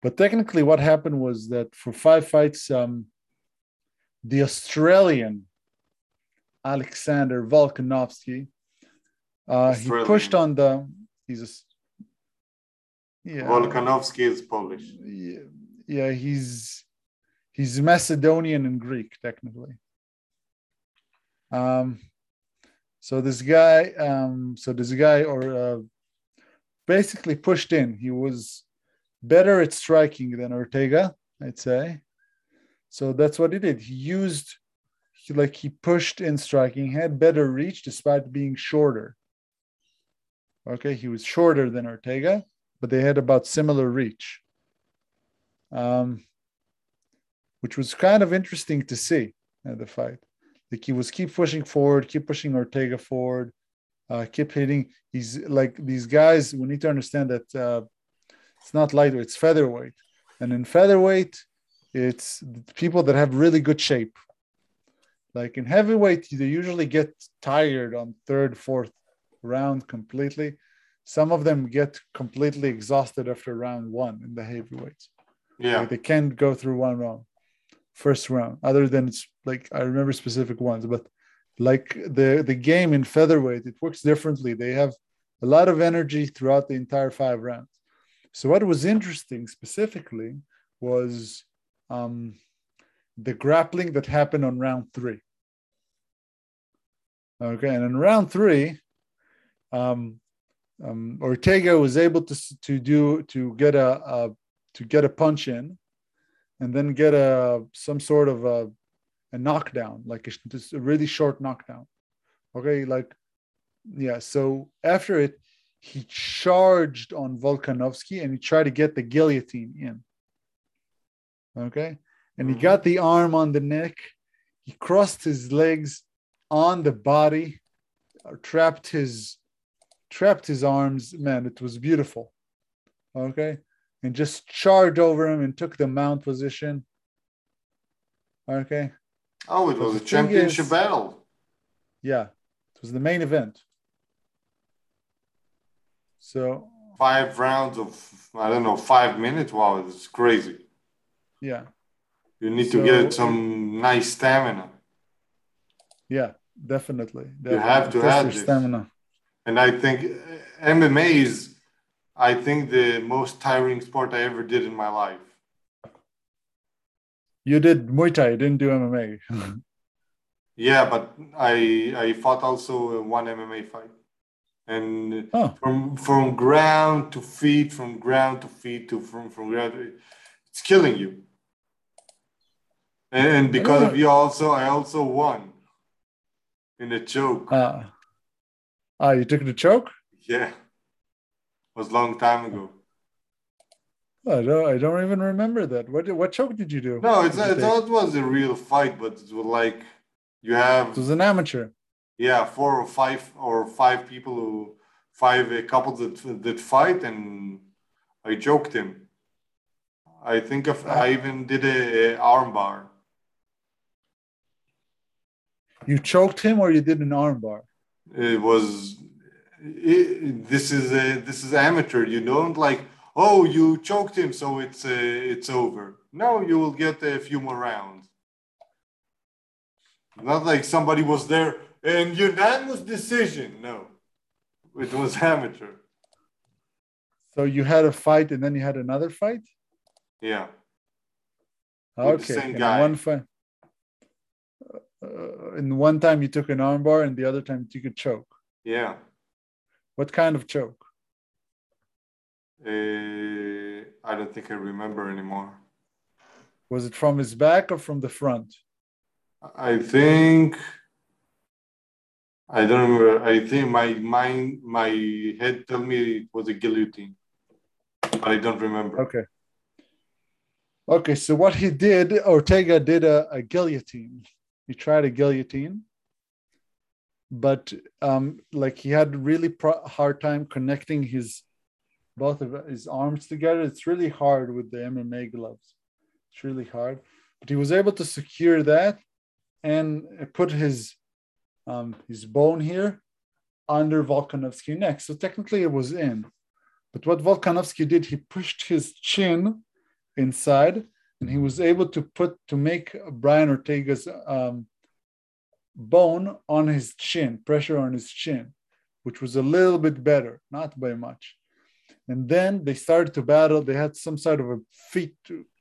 S2: but technically, what happened was that for five fights, um, the Australian Alexander Volkanovski, uh, he pushed on the. He's a. Yeah.
S1: Volkanovski is Polish.
S2: yeah, yeah, he's he's Macedonian and Greek technically. Um, so this guy, um, so this guy, or uh, basically pushed in. He was better at striking than Ortega, I'd say. So that's what he did. He used, he, like he pushed in striking, had better reach despite being shorter. Okay, he was shorter than Ortega, but they had about similar reach um, which was kind of interesting to see at the fight. Like he was keep pushing forward, keep pushing Ortega forward, uh, keep hitting. He's like these guys. We need to understand that uh, it's not lightweight; it's featherweight, and in featherweight, it's people that have really good shape. Like in heavyweight, they usually get tired on third, fourth round completely. Some of them get completely exhausted after round one in the heavyweights.
S1: Yeah.
S2: Like they can't go through one round, first round. Other than it's like I remember specific ones, but like the the game in featherweight, it works differently. They have a lot of energy throughout the entire five rounds. So what was interesting specifically was um, the grappling that happened on round three. Okay, and in round three, um, um, Ortega was able to to do to get a, a to get a punch in, and then get a some sort of a, a knockdown, like a, a really short knockdown. Okay, like yeah. So after it, he charged on Volkanovski and he tried to get the guillotine in. Okay, and he
S1: Mhm.
S2: got the arm on the neck. He crossed his legs on the body, uh, trapped his trapped his arms. Man, it was beautiful. Okay, and just charged over him and took the mount position. Okay,
S1: Oh, it was
S2: the
S1: a championship
S2: is-
S1: battle.
S2: yeah, it was the main event. So
S1: Five rounds of I don't know five minutes. Wow, it's crazy.
S2: yeah,
S1: You need to get some nice stamina.
S2: yeah, definitely.
S1: You have to
S2: Test
S1: have
S2: stamina.
S1: And I think uh, MMA is, I think, the most tiring sport I ever did in my life.
S2: You did Muay Thai, you didn't do MMA.
S1: Yeah, but I I fought also one MMA fight, and
S2: oh,
S1: from from ground to feet, from ground to feet to from from ground, to- it's killing you. And, and because of you, also I also won in a choke.
S2: uh, ah, you took the choke?
S1: yeah, it was long time ago.
S2: I don't, I don't even remember that. What what choke did you do?
S1: No, it's it's
S2: take?
S1: was a real fight, but it was like you have
S2: It was an amateur.
S1: Yeah four or five or five people who five uh, couples that that fight, and I joked him. I think of, I even did a, a arm bar.
S2: You choked him or you did an armbar?
S1: It was it, this is a, this is amateur. You don't like oh you choked him, so it's uh, it's over. No, you will get a few more rounds. Not like somebody was there and unanimous decision. No, it was amateur.
S2: So you had a fight and then you had another fight?
S1: Yeah.
S2: Okay.
S1: same guy.
S2: One fight. Uh, and one time you took an armbar and the other time you took a choke.
S1: Yeah.
S2: What kind of choke?
S1: Uh, I don't think I remember anymore.
S2: Was it from his back or from the front?
S1: I think I don't remember. I think my mind, my head tell me it was a guillotine, but I don't remember.
S2: Okay. Okay, so what he did, Ortega did a, a guillotine. He tried a guillotine. but um, like he had really pro- hard time connecting his both of his arms together. It's really hard with the MMA gloves. It's really hard, but he was able to secure that and put his um, his bone here under Volkanovski neck. So technically it was in. But what Volkanovski did, he pushed his chin inside and he was able to put to make Brian Ortega's um, bone on his chin, pressure on his chin, which was a little bit better, not by much. And then they started to battle. They had some sort of a feet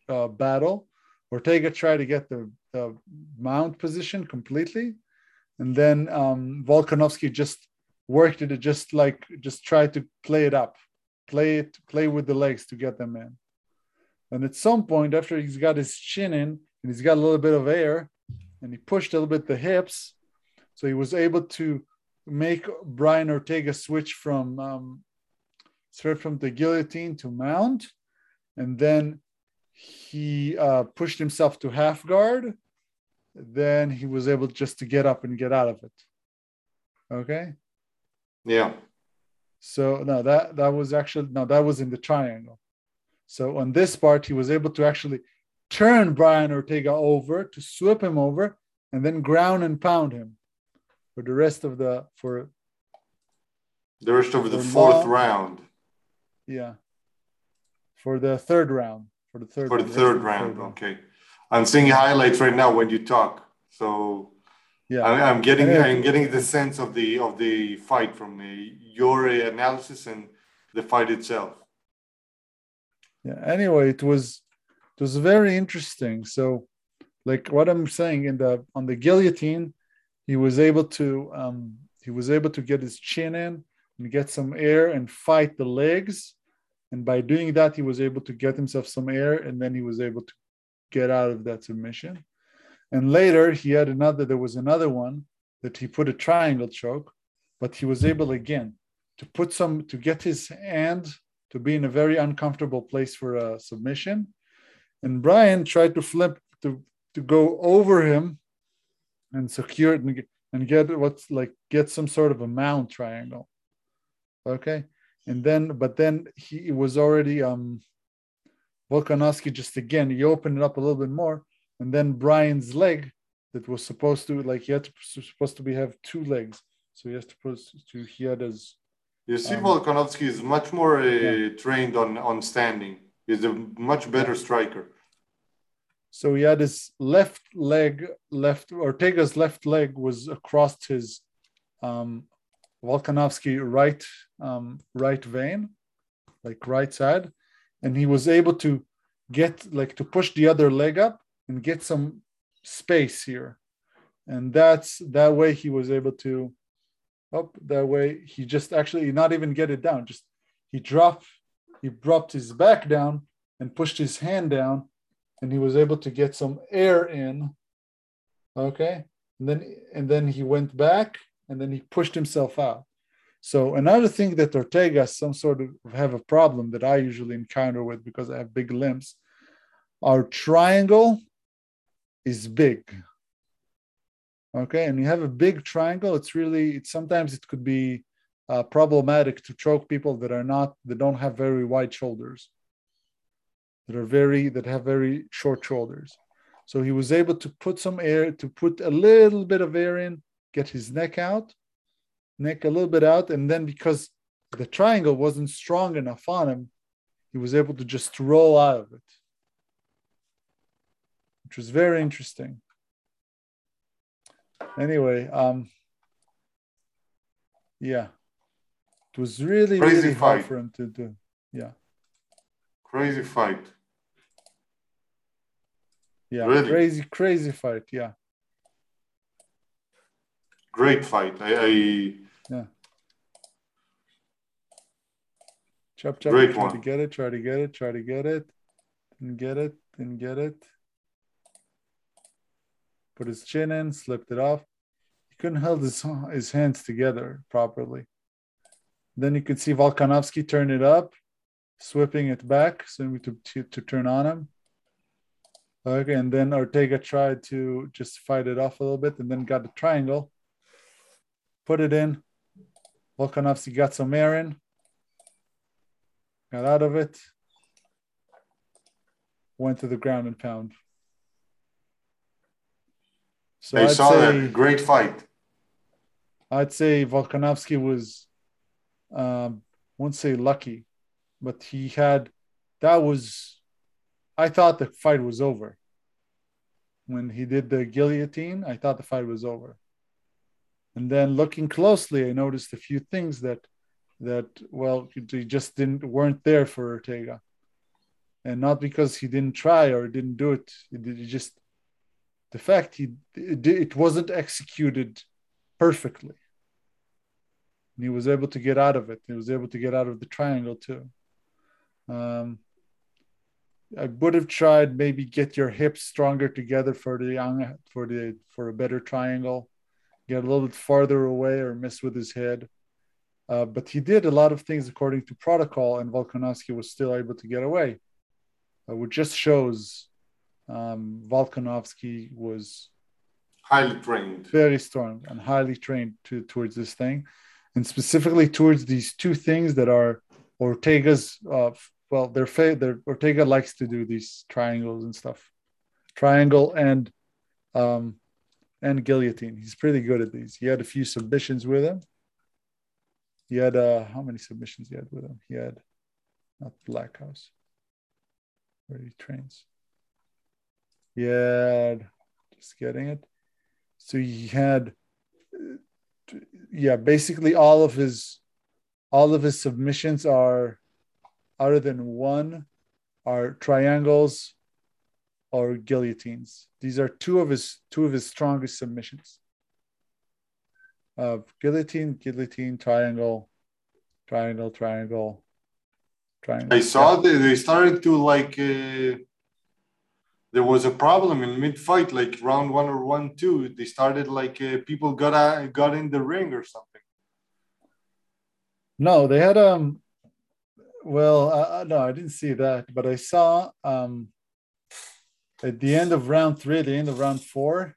S2: uh, battle. Ortega tried to get the, the mount position completely. And then um, just worked it, just like, just tried to play it up, play it, play with the legs to get them in. And at some point, after he's got his chin in and he's got a little bit of air, and he pushed a little bit the hips, so he was able to make Brian Ortega switch from um, switch from the guillotine to mount, and then he uh, pushed himself to half guard. Then he was able just to get up and get out of it. Okay.
S1: Yeah.
S2: So no, that that was actually no, that was in the triangle. So on this part, he was able to actually turn Brian Ortega over to sweep him over and then ground and pound him for the rest of the for
S1: The rest of the fourth round.
S2: yeah for the third round for the third
S1: For the third
S2: of the
S1: round. Okay. I'm seeing highlights right now when you talk. So
S2: yeah
S1: I- I'm getting I'm getting the sense of the of the fight from uh, your uh, analysis and the fight itself.
S2: yeah anyway it was it was very interesting so like what i'm saying in the on the guillotine he was able to um he was able to get his chin in and get some air and fight the legs and by doing that he was able to get himself some air and then he was able to get out of that submission and later he had another there was another one that he put a triangle choke but he was able again to put some to get his hand to be in a very uncomfortable place for a submission. And Brian tried to flip to, to go over him and secure it and get, and get what's like get some sort of a mount triangle. Okay. And then, but then he was already um Volkanovski just again, he opened it up a little bit more. And then Brian's leg that was supposed to like he had to supposed to be have two legs. So he has to put to he had his
S1: You see,
S2: Um,
S1: Volkanovski is much more uh,
S2: yeah.
S1: trained on on standing. He's a much better striker.
S2: So he had his left leg, left Ortega's left leg was across his um, Volkanovski right um, right vein, like right side, and he was able to get like to push the other leg up and get some space here, and that's that way he was able to up that way he just actually not even get it down, just he dropped he dropped his back down and pushed his hand down and he was able to get some air in. Okay. And then and then he went back and then he pushed himself out so another thing that ortega some sort of have a problem that i usually encounter with because i have big limbs our triangle is big okay and you have a big triangle it's really it's sometimes it could be uh, problematic to choke people that are not that don't have very wide shoulders that are very that have very short shoulders. So he was able to put some air to put a little bit of air in, get his neck out, neck a little bit out, and then because the triangle wasn't strong enough on him, he was able to just roll out of it, which was very interesting. Anyway, um, yeah, it was really
S1: Crazy
S2: really hard
S1: fight.
S2: for him to do. Yeah.
S1: Crazy fight.
S2: Yeah,
S1: Really?
S2: crazy, crazy fight. Yeah,
S1: Great fight. I, I
S2: chop, chop.
S1: Great
S2: try
S1: one.
S2: to get it. Try to get it. Try to get it. Didn't get it. Didn't get it. Put his chin in. Slipped it off. He couldn't hold his his hands together properly. Then you could see Volkanovski turn it up, sweeping it back, so we to, to to turn on him. Okay, and then Ortega tried to just fight it off a little bit, and then got the triangle. Put it in. Volkanovski got some air in, got out of it, went to the ground and pound. So
S1: I saw
S2: say,
S1: that. Great fight.
S2: I'd say Volkanovski was, um, won't say lucky, but he had, that was, I thought the fight was over. When he did the guillotine, I thought the fight was over. And then looking closely, I noticed a few things that, that well, they just didn't weren't there for Ortega, and not because he didn't try or didn't do it. It, it just the fact he it, it wasn't executed perfectly. And he was able to get out of it. He was able to get out of the triangle too. Um, I would have tried maybe get your hips stronger together for the young for the for a better triangle, get a little bit farther away or miss with his head. Uh, but he did a lot of things according to protocol, and Volkanovski was still able to get away, uh, which just shows um, Volkanovski was
S1: Highly trained.
S2: very strong and highly trained to, towards this thing, and specifically towards these two things that are Ortega's. Uh, well, their fa- their Ortega likes to do these triangles and stuff, triangle and um, and guillotine. He's pretty good at these. He had a few submissions with him. He had uh, how many submissions he had with him? He had not Black House, where he trains. He had just getting it. So he had, yeah, basically all of his, all of his submissions are, other than one, are triangles or guillotines. These are two of his two of his strongest submissions. Uh, guillotine, guillotine, triangle, triangle, triangle, triangle.
S1: I saw that they started to like. Uh, there was a problem in mid fight, like round one or one two. They started like uh, people got out, got in the ring or something.
S2: No, they had um. Well, uh, no, I didn't see that, but I saw um. At the end of round three, the end of round four,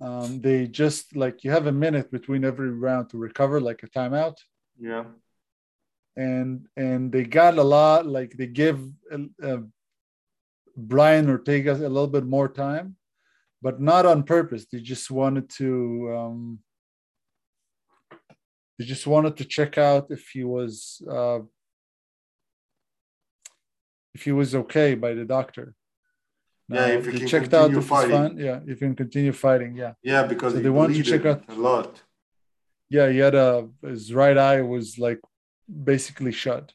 S2: um, they just like you have a minute between every round to recover, like a timeout,
S1: Yeah.
S2: and and they got a lot. Like they give uh, Brian Ortega a little bit more time, but not on purpose. They just wanted to. Um, they just wanted to check out if he was uh, if he was okay by the doctor.
S1: Yeah, if he
S2: they
S1: can
S2: checked out if he's
S1: fighting.
S2: fine. Yeah, if he can continue fighting. Yeah,
S1: Yeah, because
S2: So
S1: he
S2: they wanted to check out-
S1: a lot.
S2: yeah. He had a his right eye was like basically shut,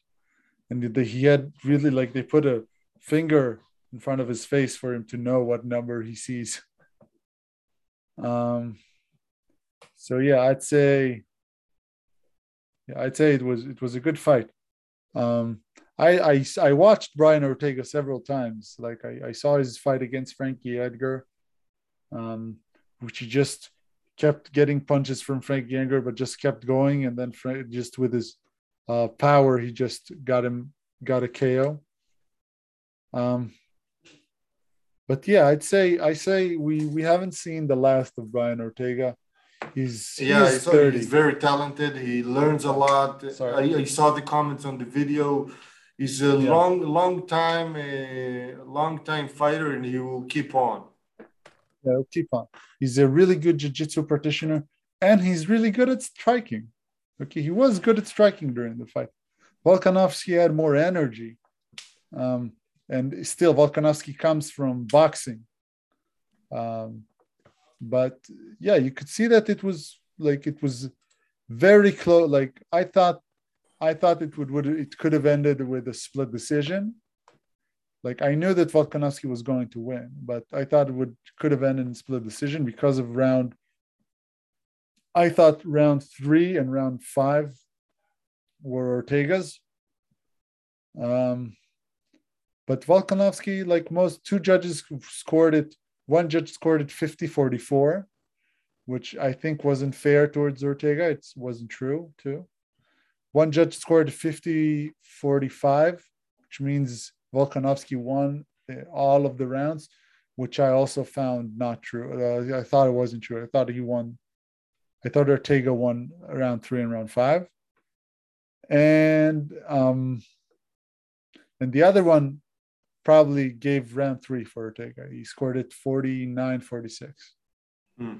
S2: and the, he had really like they put a finger in front of his face for him to know what number he sees. Um. So yeah, I'd say. Yeah, I'd say it was it was a good fight. Um, I, I I watched Brian Ortega several times. Like I, I saw his fight against Frankie Edgar, um, which he just kept getting punches from Frankie Edgar, but just kept going, and then Frank, just with his uh, power, he just got him got a KO. Um, but yeah, I'd say I say we we haven't seen the last of Brian Ortega. He's
S1: Yeah,
S2: he's
S1: he's, he's very talented. He learns a lot.
S2: Sorry.
S1: I, I saw the comments on the video. He's a
S2: Yeah.
S1: long, long time, uh, long time fighter, and he will keep on.
S2: Yeah, he'll keep on. He's a really good jiu-jitsu practitioner, and he's really good at striking. Okay, he was good at striking during the fight. Volkanovski had more energy, um, and still Volkanovski comes from boxing. Um, but yeah, you could see that it was like it was very close. Like I thought, I thought it would would it could have ended with a split decision. Like I knew that Volkanovski was going to win, but I thought it would could have ended in split decision because of round. I thought round three and round five were Ortega's. Um, but Volkanovski, like most two judges scored it, one judge scored it 50 44, which I think wasn't fair towards Ortega. It wasn't true, too. One judge scored 50 45, which means Volkanovski won all of the rounds, which I also found not true. Uh, I thought it wasn't true. I thought he won. I thought Ortega won round three and round five. And um, and the other one probably gave round three for Ortega. He scored it 49 46.
S1: Hmm.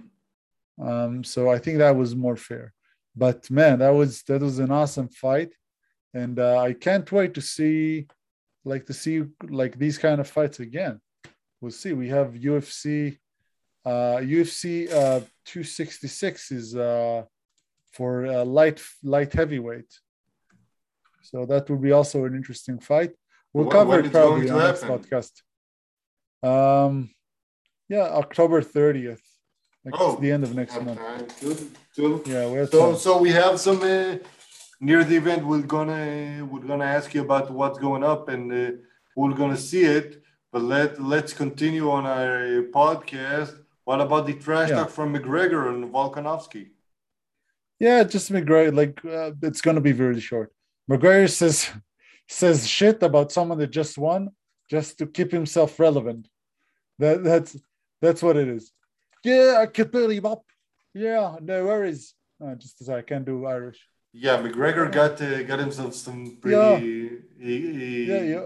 S2: Um, so I think that was more fair. But man, that was that was an awesome fight, and uh, I can't wait to see, like to see like these kind of fights again. We'll see. We have UFC, uh, UFC uh, 266 is uh, for uh, light light heavyweight. So that will be also an interesting fight. We'll cover
S1: when
S2: it probably on next podcast. Um, yeah, October 30th.
S1: Oh,
S2: the end of next month.
S1: time to- to-
S2: Yeah, we have
S1: So,
S2: time.
S1: so we have some uh, near the event. We're gonna we're gonna ask you about what's going up, and uh, we're gonna see it. But let let's continue on our podcast. What about the trash
S2: Yeah.
S1: talk from McGregor and Volkanovski?
S2: Yeah, just McGregor. Like uh, it's gonna be very short. McGregor says says shit about someone that just won, just to keep himself relevant. That that's that's what it is. Yeah, I can beat him up. Yeah, no worries. Uh, just as I can do Irish.
S1: Yeah, McGregor got uh, got himself some pretty. He, he,
S2: Yeah, yeah,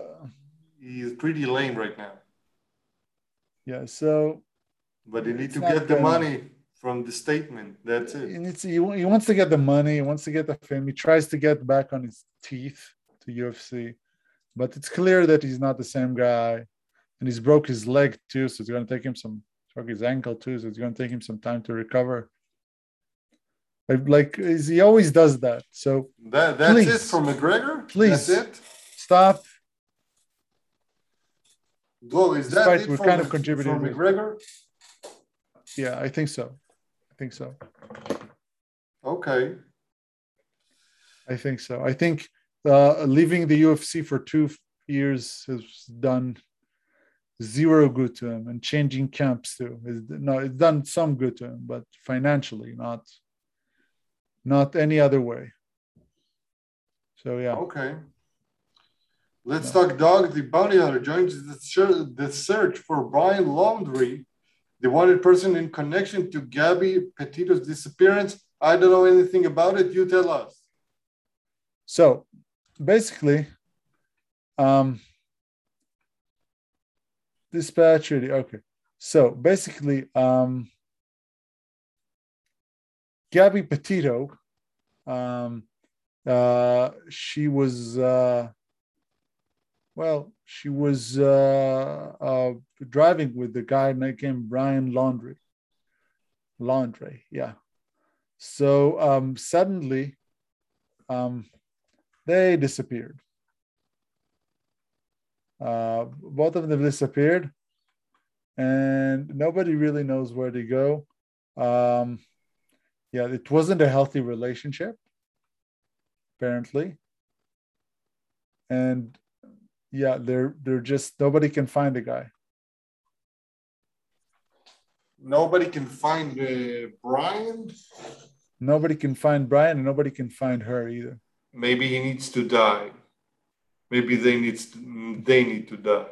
S1: He's pretty lame right now,
S2: yeah. So
S1: but he need to get the money from the statement. That's
S2: he,
S1: it.
S2: needs, he, he wants to get the money. He wants to get the fame. He tries to get back on his teeth to UFC, but it's clear that he's not the same guy, and he's broke his leg too. So it's going to take him some. Broke his ankle too, so it's going to take him some time to recover. Like, he always does that. So
S1: That that's
S2: Please.
S1: it for McGregor.
S2: Please.
S1: that's it.
S2: stop.
S1: Go. Is that it
S2: we're kind of contributing
S1: from McGregor?
S2: Yeah, I think so. I think so.
S1: Okay.
S2: I think so. I think uh, leaving the UFC for two years has done zero good to him, and changing camps too. Is no, it's done some good to him, but financially, not not any other way. So yeah,
S1: Okay. Let's talk dog. The bounty hunter joins the search for Brian Laundrie, the wanted person in connection to Gabby Petito's disappearance. I don't know anything about it. You tell us.
S2: so basically, um, dispatch really okay. So basically, um, Gabby Petito, um, uh, she was, uh, well, she was uh, uh, driving with the guy named Brian Laundrie. Laundrie, yeah. So um, suddenly, um, they disappeared. Uh, both of them disappeared, and nobody really knows where they go. Um, yeah, it wasn't a healthy relationship, apparently. And yeah, they're they're just nobody can find the guy.
S1: Nobody can find uh, Brian.
S2: Nobody can find Brian, and nobody can find her either.
S1: Maybe he needs to die. Maybe they needs they need to die.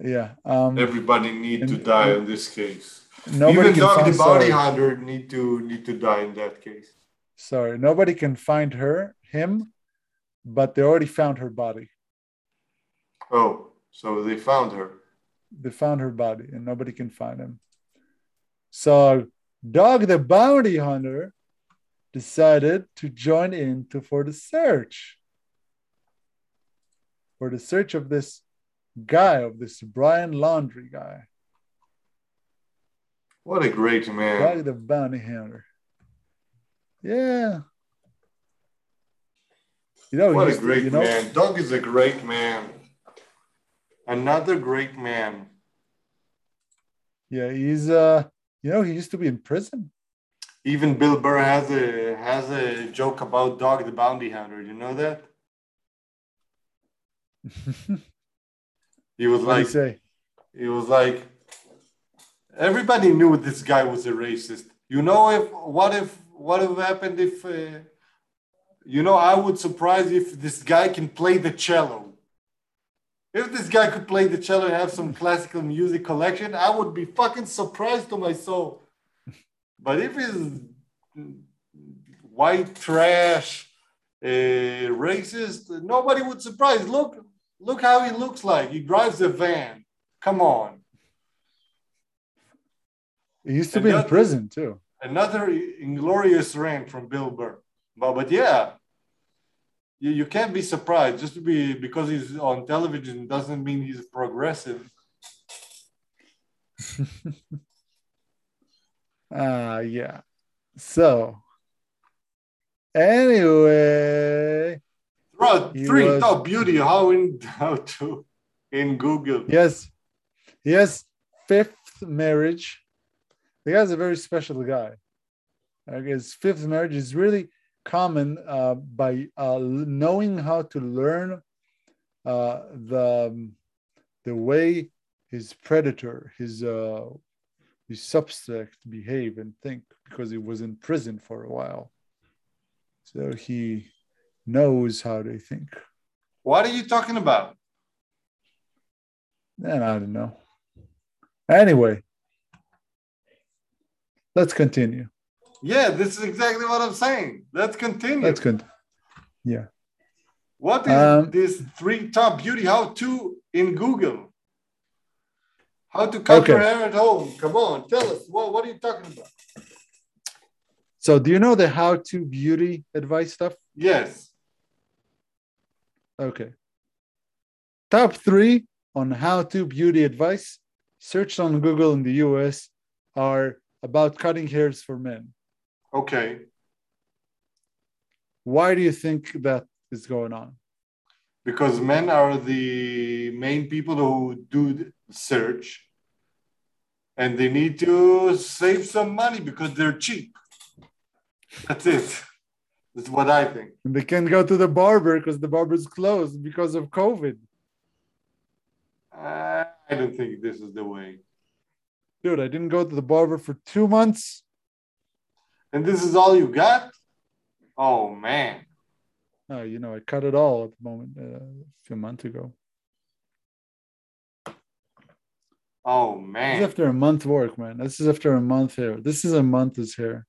S2: Yeah. Um,
S1: Everybody need to
S2: And-
S1: die in this case.
S2: nobody
S1: Even
S2: can
S1: Dog
S2: find
S1: the bounty
S2: sorry,
S1: hunter need to need to die in that case.
S2: sorry, nobody can find her, him, but they already found her body.
S1: Oh, so they found her.
S2: they found her body and nobody can find him. So Dog the bounty hunter decided to join in to for the search. For the search of this guy, of this Brian Laundrie guy.
S1: What a great man.
S2: Dog the bounty hunter. Yeah. You know,
S1: What a great
S2: you know,
S1: man. Doug is a great man. Another great man.
S2: Yeah, he's uh you know, he used to be in prison.
S1: Even Bill Burr has a has a joke about Dog the Bounty Hunter. You know that? He was
S2: what do you
S1: like,
S2: say?
S1: he was like, everybody knew this guy was a racist. You know, if what if what if happened if, uh, you know, I would surprise if this guy can play the cello. If this guy could play the cello and have some classical music collection, I would be fucking surprised to my soul. But if he's white trash, uh, racist, nobody would surprise. Look, look how he looks like. He drives a van. Come on.
S2: He used to
S1: And
S2: be in prison too.
S1: Another inglorious rant from Bill Burr. But, but yeah, you, you can't be surprised. Just to be because he's on television doesn't mean he's progressive.
S2: Ah, yeah. So, anyway, He
S1: three
S2: was-
S1: top beauty. How in how to in Google?
S2: yes, yes, fifth marriage. The guy's a very special guy. Like his fifth marriage is really common uh, by uh, knowing how to learn uh, the um, the way his predator, his uh, his subject behave and think because he was in prison for a while. So he knows how they think.
S1: What are you talking about?
S2: And I don't know. Anyway, let's continue.
S1: Yeah, this is exactly what I'm saying. Let's continue.
S2: Let's continue. Yeah.
S1: What is
S2: Um,
S1: this three top beauty how to in Google? How to cut
S2: Okay.
S1: your hair at home? Come on, tell us. What, what are you talking about?
S2: So, do you know the how to beauty advice stuff?
S1: Yes.
S2: Okay. Top three on how to beauty advice searched on Google in the US are about cutting hairs for men.
S1: Okay.
S2: Why do you think that is going on?
S1: Because men are the main people who do the search and they need to save some money because they're cheap. That's it. That's what I think.
S2: And they can't go to the barber because the barber's closed because of COVID.
S1: Uh, I don't think this is the way.
S2: Dude, I didn't go to the barber for two months.
S1: And this is all you got? Oh, man.
S2: Oh, you know, I cut it all at the moment uh, a few months ago.
S1: Oh,
S2: This is
S1: man.
S2: after a month work, man. This is after a month here. This is a month is here.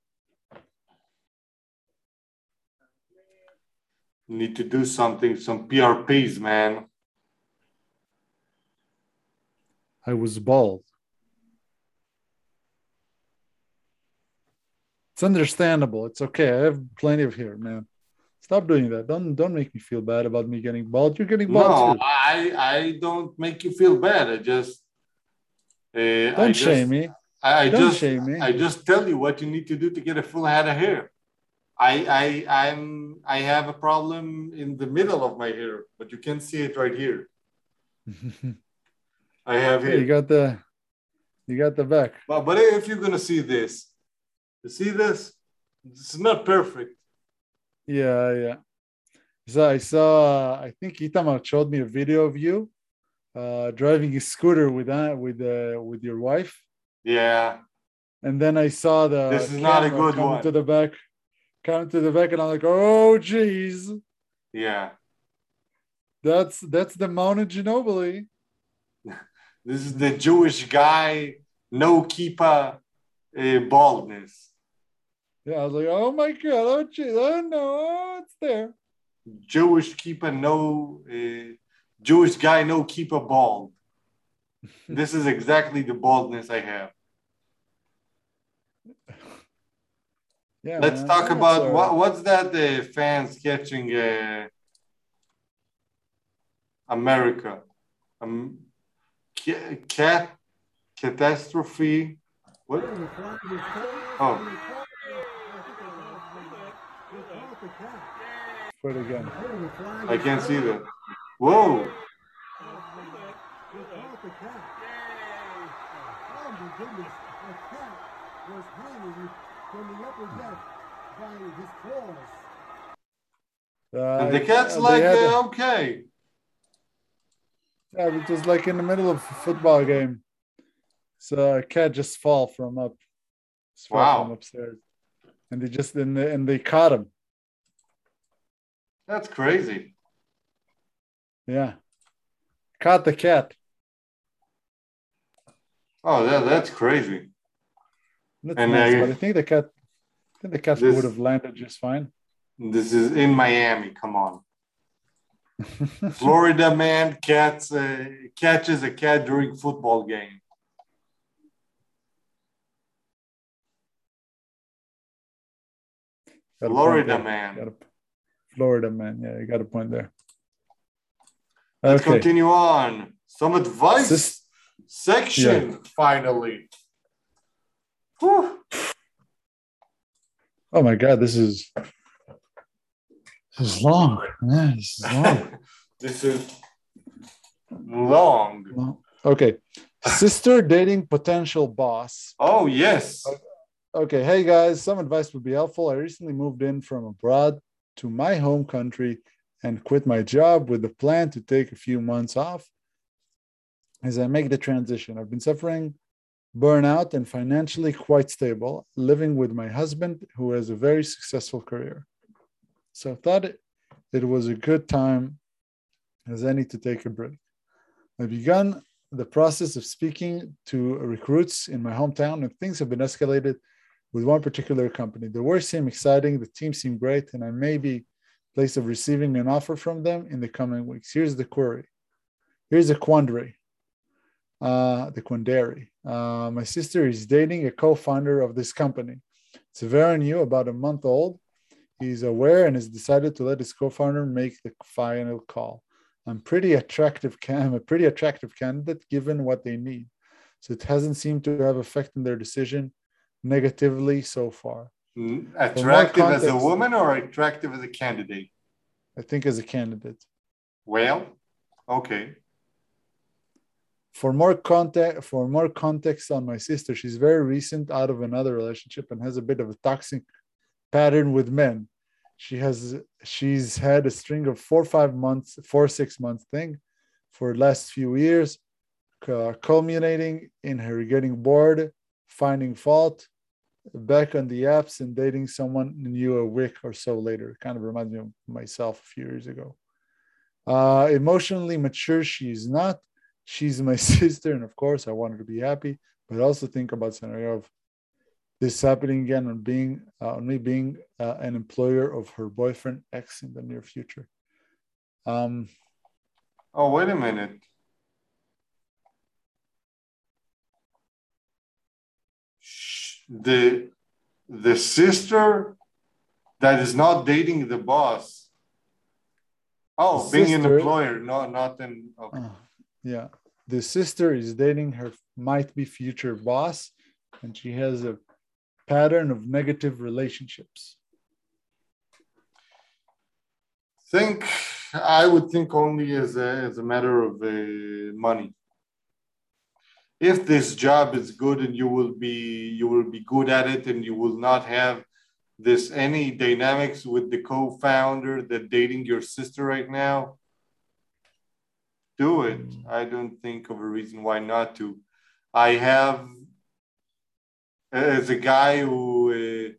S1: Need to do something, some PRPs, man.
S2: I was bald. It's understandable. It's okay. I have plenty of hair, man. Stop doing that. Don't don't make me feel bad about me getting bald. You're getting bald
S1: No,
S2: too.
S1: I, I don't make you feel bad. I just. Uh,
S2: Don't
S1: just,
S2: shame me.
S1: I, I
S2: Don't
S1: just,
S2: shame me.
S1: I just tell you what you need to do to get a full head of hair. I, I, I'm, I have a problem in the middle of my hair, but you can see it right here. I have here.
S2: you got the you got the back.
S1: But, but if you're gonna see this, you see this? It's not perfect.
S2: Yeah, yeah. So I saw. I think Itamar showed me a video of you uh, driving a scooter with uh, with uh, with your wife,
S1: Yeah,
S2: and then I saw the.
S1: This is not a good one.
S2: To the back, coming to the back, and I'm like, oh, geez,
S1: yeah.
S2: that's that's the Mount Ginobili.
S1: This is the Jewish guy, no keeper, uh, baldness.
S2: Yeah, I was like, oh my god, oh geez, oh no, oh, it's there.
S1: Jewish keeper, no uh, Jewish guy, no keeper bald. this is exactly the baldness I have.
S2: Yeah.
S1: Let's
S2: man,
S1: talk about
S2: all
S1: what, what's that uh, fans catching uh, America? Um, ca- cat catastrophe. What? Oh,
S2: For it again.
S1: I can't see that. Whoa!
S5: Oh my goodness, a cat was hanging from the upper deck by his claws.
S2: Uh,
S1: And the cat's like, uh, okay.
S2: Yeah, it was like in the middle of a football game. So a cat just fall from up, fall
S1: Wow.
S2: from upstairs, and they just and they, and they caught him.
S1: That's crazy.
S2: Yeah, caught the cat.
S1: Oh, that, that's crazy.
S2: That's
S1: And
S2: nice,
S1: I-
S2: but I think the cat, I think the cat
S1: This-
S2: would have landed just fine.
S1: This is in Miami. Come on. Florida man cats uh, catches a cat during football game. Florida man.
S2: Got a- Florida man. Yeah, you got a point there.
S1: Let's
S2: Okay.
S1: continue on. Some advice section finally. Whew.
S2: oh my god, this is this is long. Yeah, this is long.
S1: this is long.
S2: Long. Okay. Sister dating potential boss.
S1: Oh yes.
S2: Okay, hey guys, some advice would be helpful. I recently moved in from abroad to my home country and quit my job with the plan to take a few months off as I make the transition. I've been suffering burnout and financially quite stable, living with my husband who has a very successful career. So I thought it, it was a good time as any to take a break. I've begun the process of speaking to recruits in my hometown, and things have been escalated with one particular company. The work seemed exciting, the team seemed great, and I may be place of receiving an offer from them in the coming weeks. Here's the query. Here's the quandary. Uh, the quandary. Uh, my sister is dating a co-founder of this company. It's very new, about a month old. He's aware and has decided to let his co-founder make the final call. I'm pretty attractive. I'm a pretty attractive candidate given what they need. So it hasn't seemed to have affected their decision negatively so far.
S1: Mm, Attractive as a woman or attractive as a candidate?
S2: I think as a candidate.
S1: Well, okay.
S2: For more context, for more context on my sister, she's very recent out of another relationship and has a bit of a toxic pattern with men. She has she's had a string of four, five months, four, six months thing for last few years, uh, culminating in her getting bored, finding fault, back on the apps and dating someone new a week or so later. Kind of reminds me of myself a few years ago. Uh, emotionally mature, she's not. She's my sister, and of course, I want her to be happy. But also think about scenario of this happening again on being uh, on me being uh, an employer of her boyfriend ex in the near future. Um,
S1: Oh, wait a minute. The the sister that is not dating the boss. Oh,
S2: The
S1: being an employer, no, not in. Okay.
S2: uh, yeah, the sister is dating her might be future boss, and she has a pattern of negative relationships.
S1: think I would think only as a, as a matter of uh, money. If this job is good and you will be you will be good at it and you will not have this any dynamics with the co-founder that dating your sister right now, do it. I don't think of a reason why not to. I have as a guy who uh,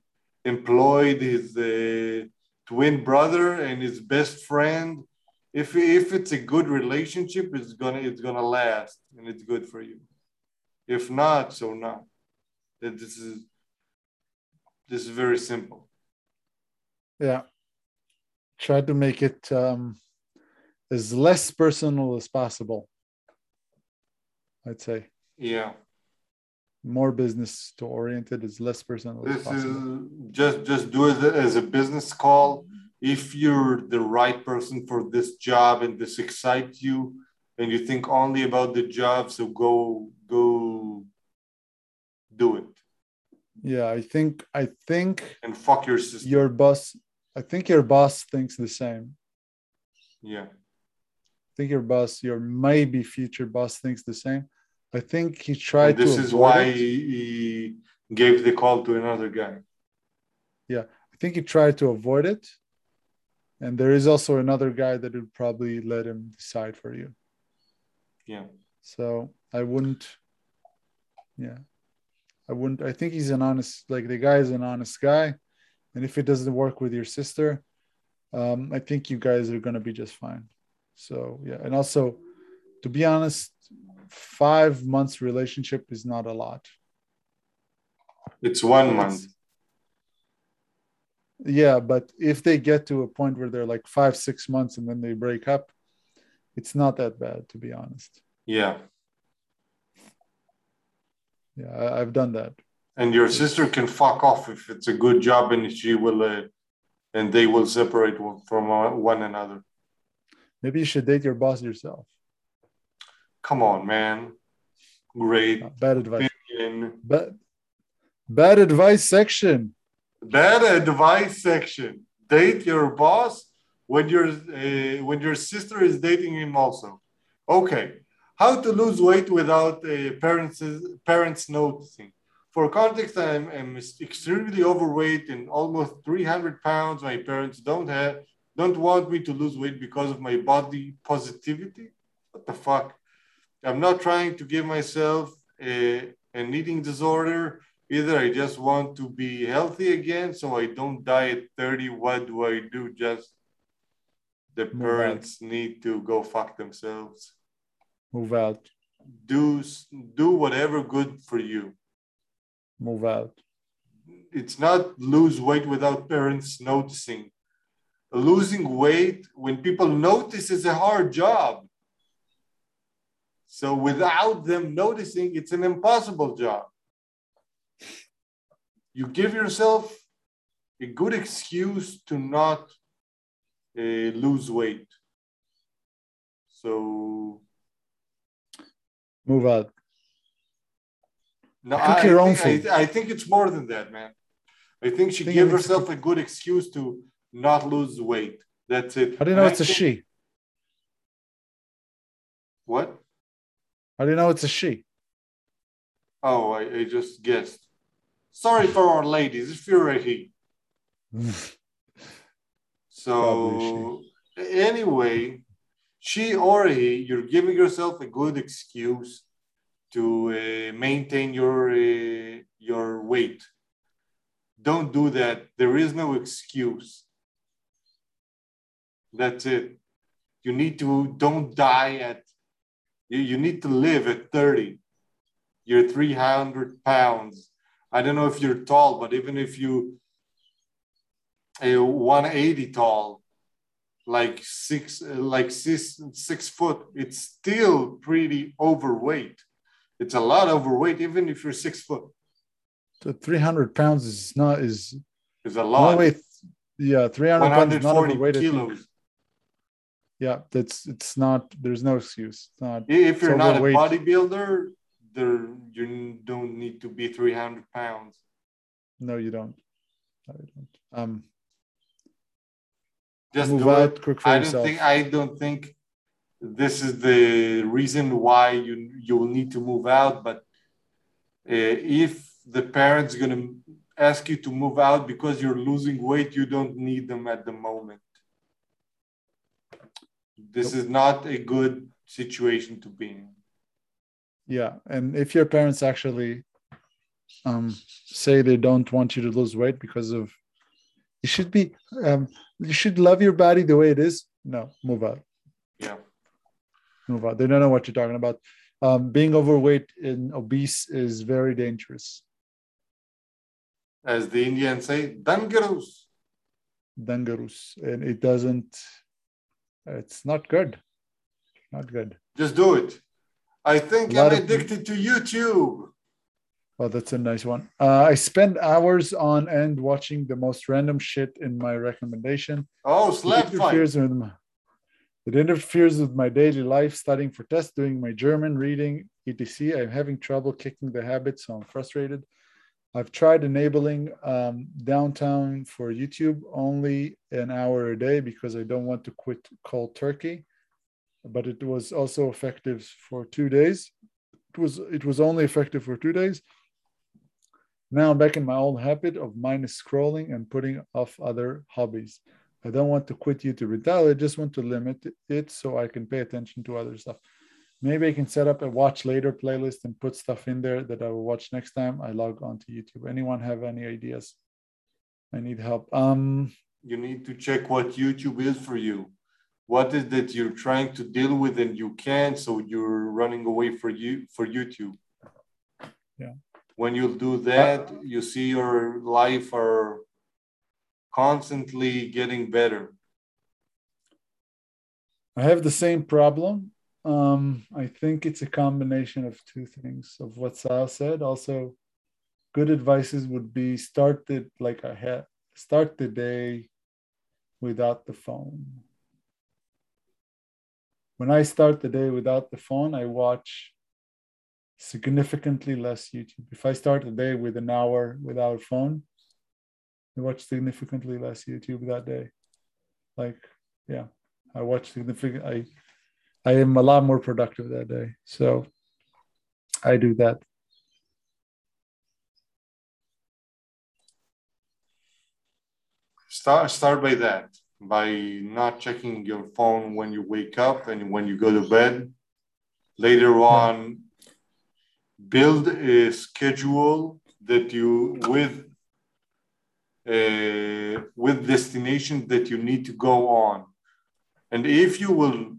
S1: employed his uh, twin brother and his best friend if if it's a good relationship it's gonna it's gonna last and it's good for you if not so not this is this is very simple
S2: Yeah, try to make it um, as less personal as possible. I'd say
S1: yeah
S2: more business to oriented as less personal as
S1: this is just just do it as a business call if you're the right person for this job and this excites you and you think only about the job so go go do it
S2: Yeah, I think I think
S1: and fuck your sister
S2: your boss. I think your boss thinks the same.
S1: yeah
S2: think your boss, your maybe future boss, thinks the same. I think he tried
S1: And this
S2: to.
S1: is why
S2: it.
S1: he, he gave the call to another guy Yeah,
S2: I think he tried to avoid it, and there is also another guy that would probably let him decide for you.
S1: yeah
S2: So I wouldn't. Yeah, I wouldn't. I think he's an honest. Like the guy is an honest guy, and if it doesn't work with your sister, um, I think you guys are gonna be just fine. So yeah, and also, to be honest, five months relationship is not a lot.
S1: It's one month.
S2: Yeah, but if they get to a point where they're like five, six months and then they break up, it's not that bad, to be honest.
S1: Yeah.
S2: Yeah, I, I've done that.
S1: And your sister can fuck off if it's a good job and she will, uh, and they will separate from uh, one another.
S2: Maybe you should date your boss yourself.
S1: Come on, man. Great.
S2: Uh, Bad advice.
S1: opinion.
S2: Bad, bad advice section.
S1: Bad advice section. Date your boss when your uh, when your sister is dating him also. Okay. How to lose weight without uh, parents parents noticing. For context, I'm, I'm extremely overweight and almost 300 pounds. My parents don't have don't want me to lose weight because of my body positivity. What the fuck? I'm not trying to give myself a, an eating disorder. Either I just want to be healthy again so I don't die at 30. What do I do? Just the parents need to go fuck themselves.
S2: Move out.
S1: Do do whatever good for you.
S2: Move out.
S1: It's not lose weight without parents noticing. Losing weight when people notice is a hard job. So without them noticing, it's an impossible job. You give yourself a good excuse to not uh, lose weight. So
S2: Move out.
S1: no, I,
S2: your
S1: I
S2: own
S1: think. I, I think it's more than that, man. I think she
S2: Think
S1: gave
S2: you need to
S1: herself a good excuse to not lose weight. That's it.
S2: How do you know
S1: And
S2: it's a she?
S1: What?
S2: How do you know it's a she?
S1: Oh, I, I just guessed. Sorry for our ladies, if you're a he. So anyway, she or he, you're giving yourself a good excuse to uh, maintain your uh, your weight. Don't do that. There is no excuse. That's it. Uh, you need to don't die at. You, you need to live at 30. You're 300 pounds. I don't know if you're tall, but even if you a 180 tall, like six, like six, six foot, it's still pretty overweight. It's a lot overweight, even if you're six foot.
S2: So 300 pounds is not is
S1: is a
S2: no
S1: lot.
S2: wait. Yeah, 300 pounds is not
S1: 140
S2: overweight.
S1: Kilos.
S2: Yeah, that's it's not. There's no excuse. It's not.
S1: If you're not a bodybuilder, there you don't need to be 300 pounds.
S2: No, you don't. No, you don't. Um,
S1: Just
S2: move out, cook for
S1: I don't think I don't think this is the reason why you you will need to move out. But uh, if the parents gonna ask you to move out because you're losing weight, you don't need them at the moment. This is not a good situation to be in.
S2: Yeah, and if your parents actually um, say they don't want you to lose weight because of, you should be, um, you should love your body the way it is. No, move out,
S1: Yeah.
S2: move out. They don't know what you're talking about. Um, being overweight and obese is very dangerous.
S1: As the Indians say, dangerous.
S2: Dangerous, and it doesn't. It's not good. Not good.
S1: Just do it. I think I'm addicted to YouTube.
S2: Oh, that's a nice one. Uh, I spend hours on end watching the most random shit in my recommendation.
S1: Oh,
S2: It
S1: slap fight.
S2: interferes with my, it interferes with my daily life, studying for tests, doing my German, reading, etc. I'm having trouble kicking the habit, so I'm frustrated. I've tried enabling um, downtime for YouTube only an hour a day because I don't want to quit cold turkey, but it was also effective for two days. It was it was only effective for two days. Now I'm back in my old habit of minus scrolling and putting off other hobbies. I don't want to quit YouTube entirely. I just want to limit it so I can pay attention to other stuff. Maybe I can set up a watch later playlist and put stuff in there that I will watch next time I log on to YouTube. Anyone have any ideas? I need help. Um,
S1: You need to check what YouTube is for you. What is that you're trying to deal with and you can't, so you're running away for you for YouTube. Yeah. When you do that, you see your life are constantly getting better.
S2: I have the same problem. Um, I think it's a combination of two things of what Sal said. Also, good advices would be start it like I had start the day without the phone. When I start the day without the phone, I watch significantly less YouTube. If I start the day with an hour without phone, I watch significantly less YouTube that day. Like, yeah, I watch significant. I I am a lot more productive that day. So I do that.
S1: Start start by that by not checking your phone when you wake up and when you go to bed. Later on, build a schedule that you with uh, with destinations that you need to go on, and if you will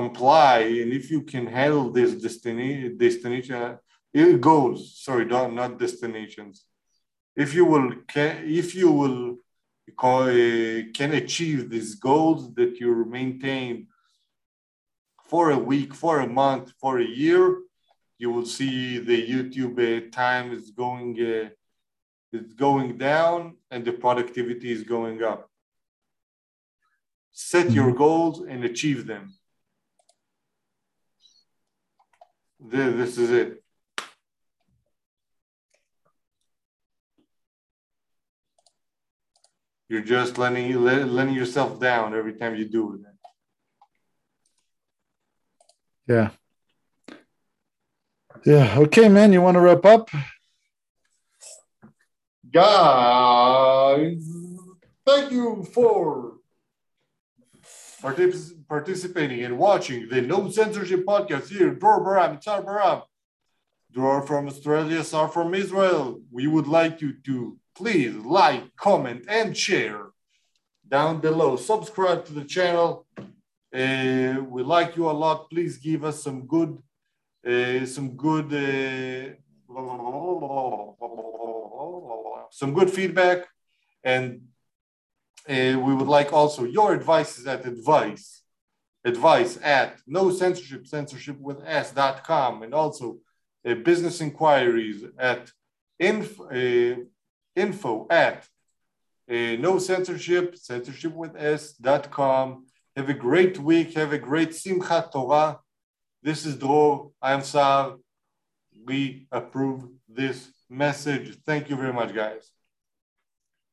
S1: comply and if you can handle this destination destination it goes sorry not not destinations if you will can if you will can achieve these goals that you maintain for a week, for a month, for a year, you will see the YouTube uh, time is going uh, is going down and the productivity is going up. Set your goals and achieve them. This is it. You're just letting letting yourself down every time you do it.
S2: Yeah. Yeah. Okay, man. You want to wrap up?
S1: Guys, thank you for partic- participating and watching the No Censorship podcast here. Dror Baraam, Tar Baraam. Dror from Australia, Saar from Israel. We would like you to please like, comment, and share down below. Subscribe to the channel. Uh, we like you a lot. Please give us some good, uh, some good, uh, some good feedback, and uh, we would like also your advices at advice, advice at no censorship, censorship with s.com, and also uh, business inquiries at info, uh, info at uh, no censorship, censorship with s.com. Have a great week. Have a great Simchat Torah. This is Dror. I am Saar. We approve this message. Thank you very much, guys.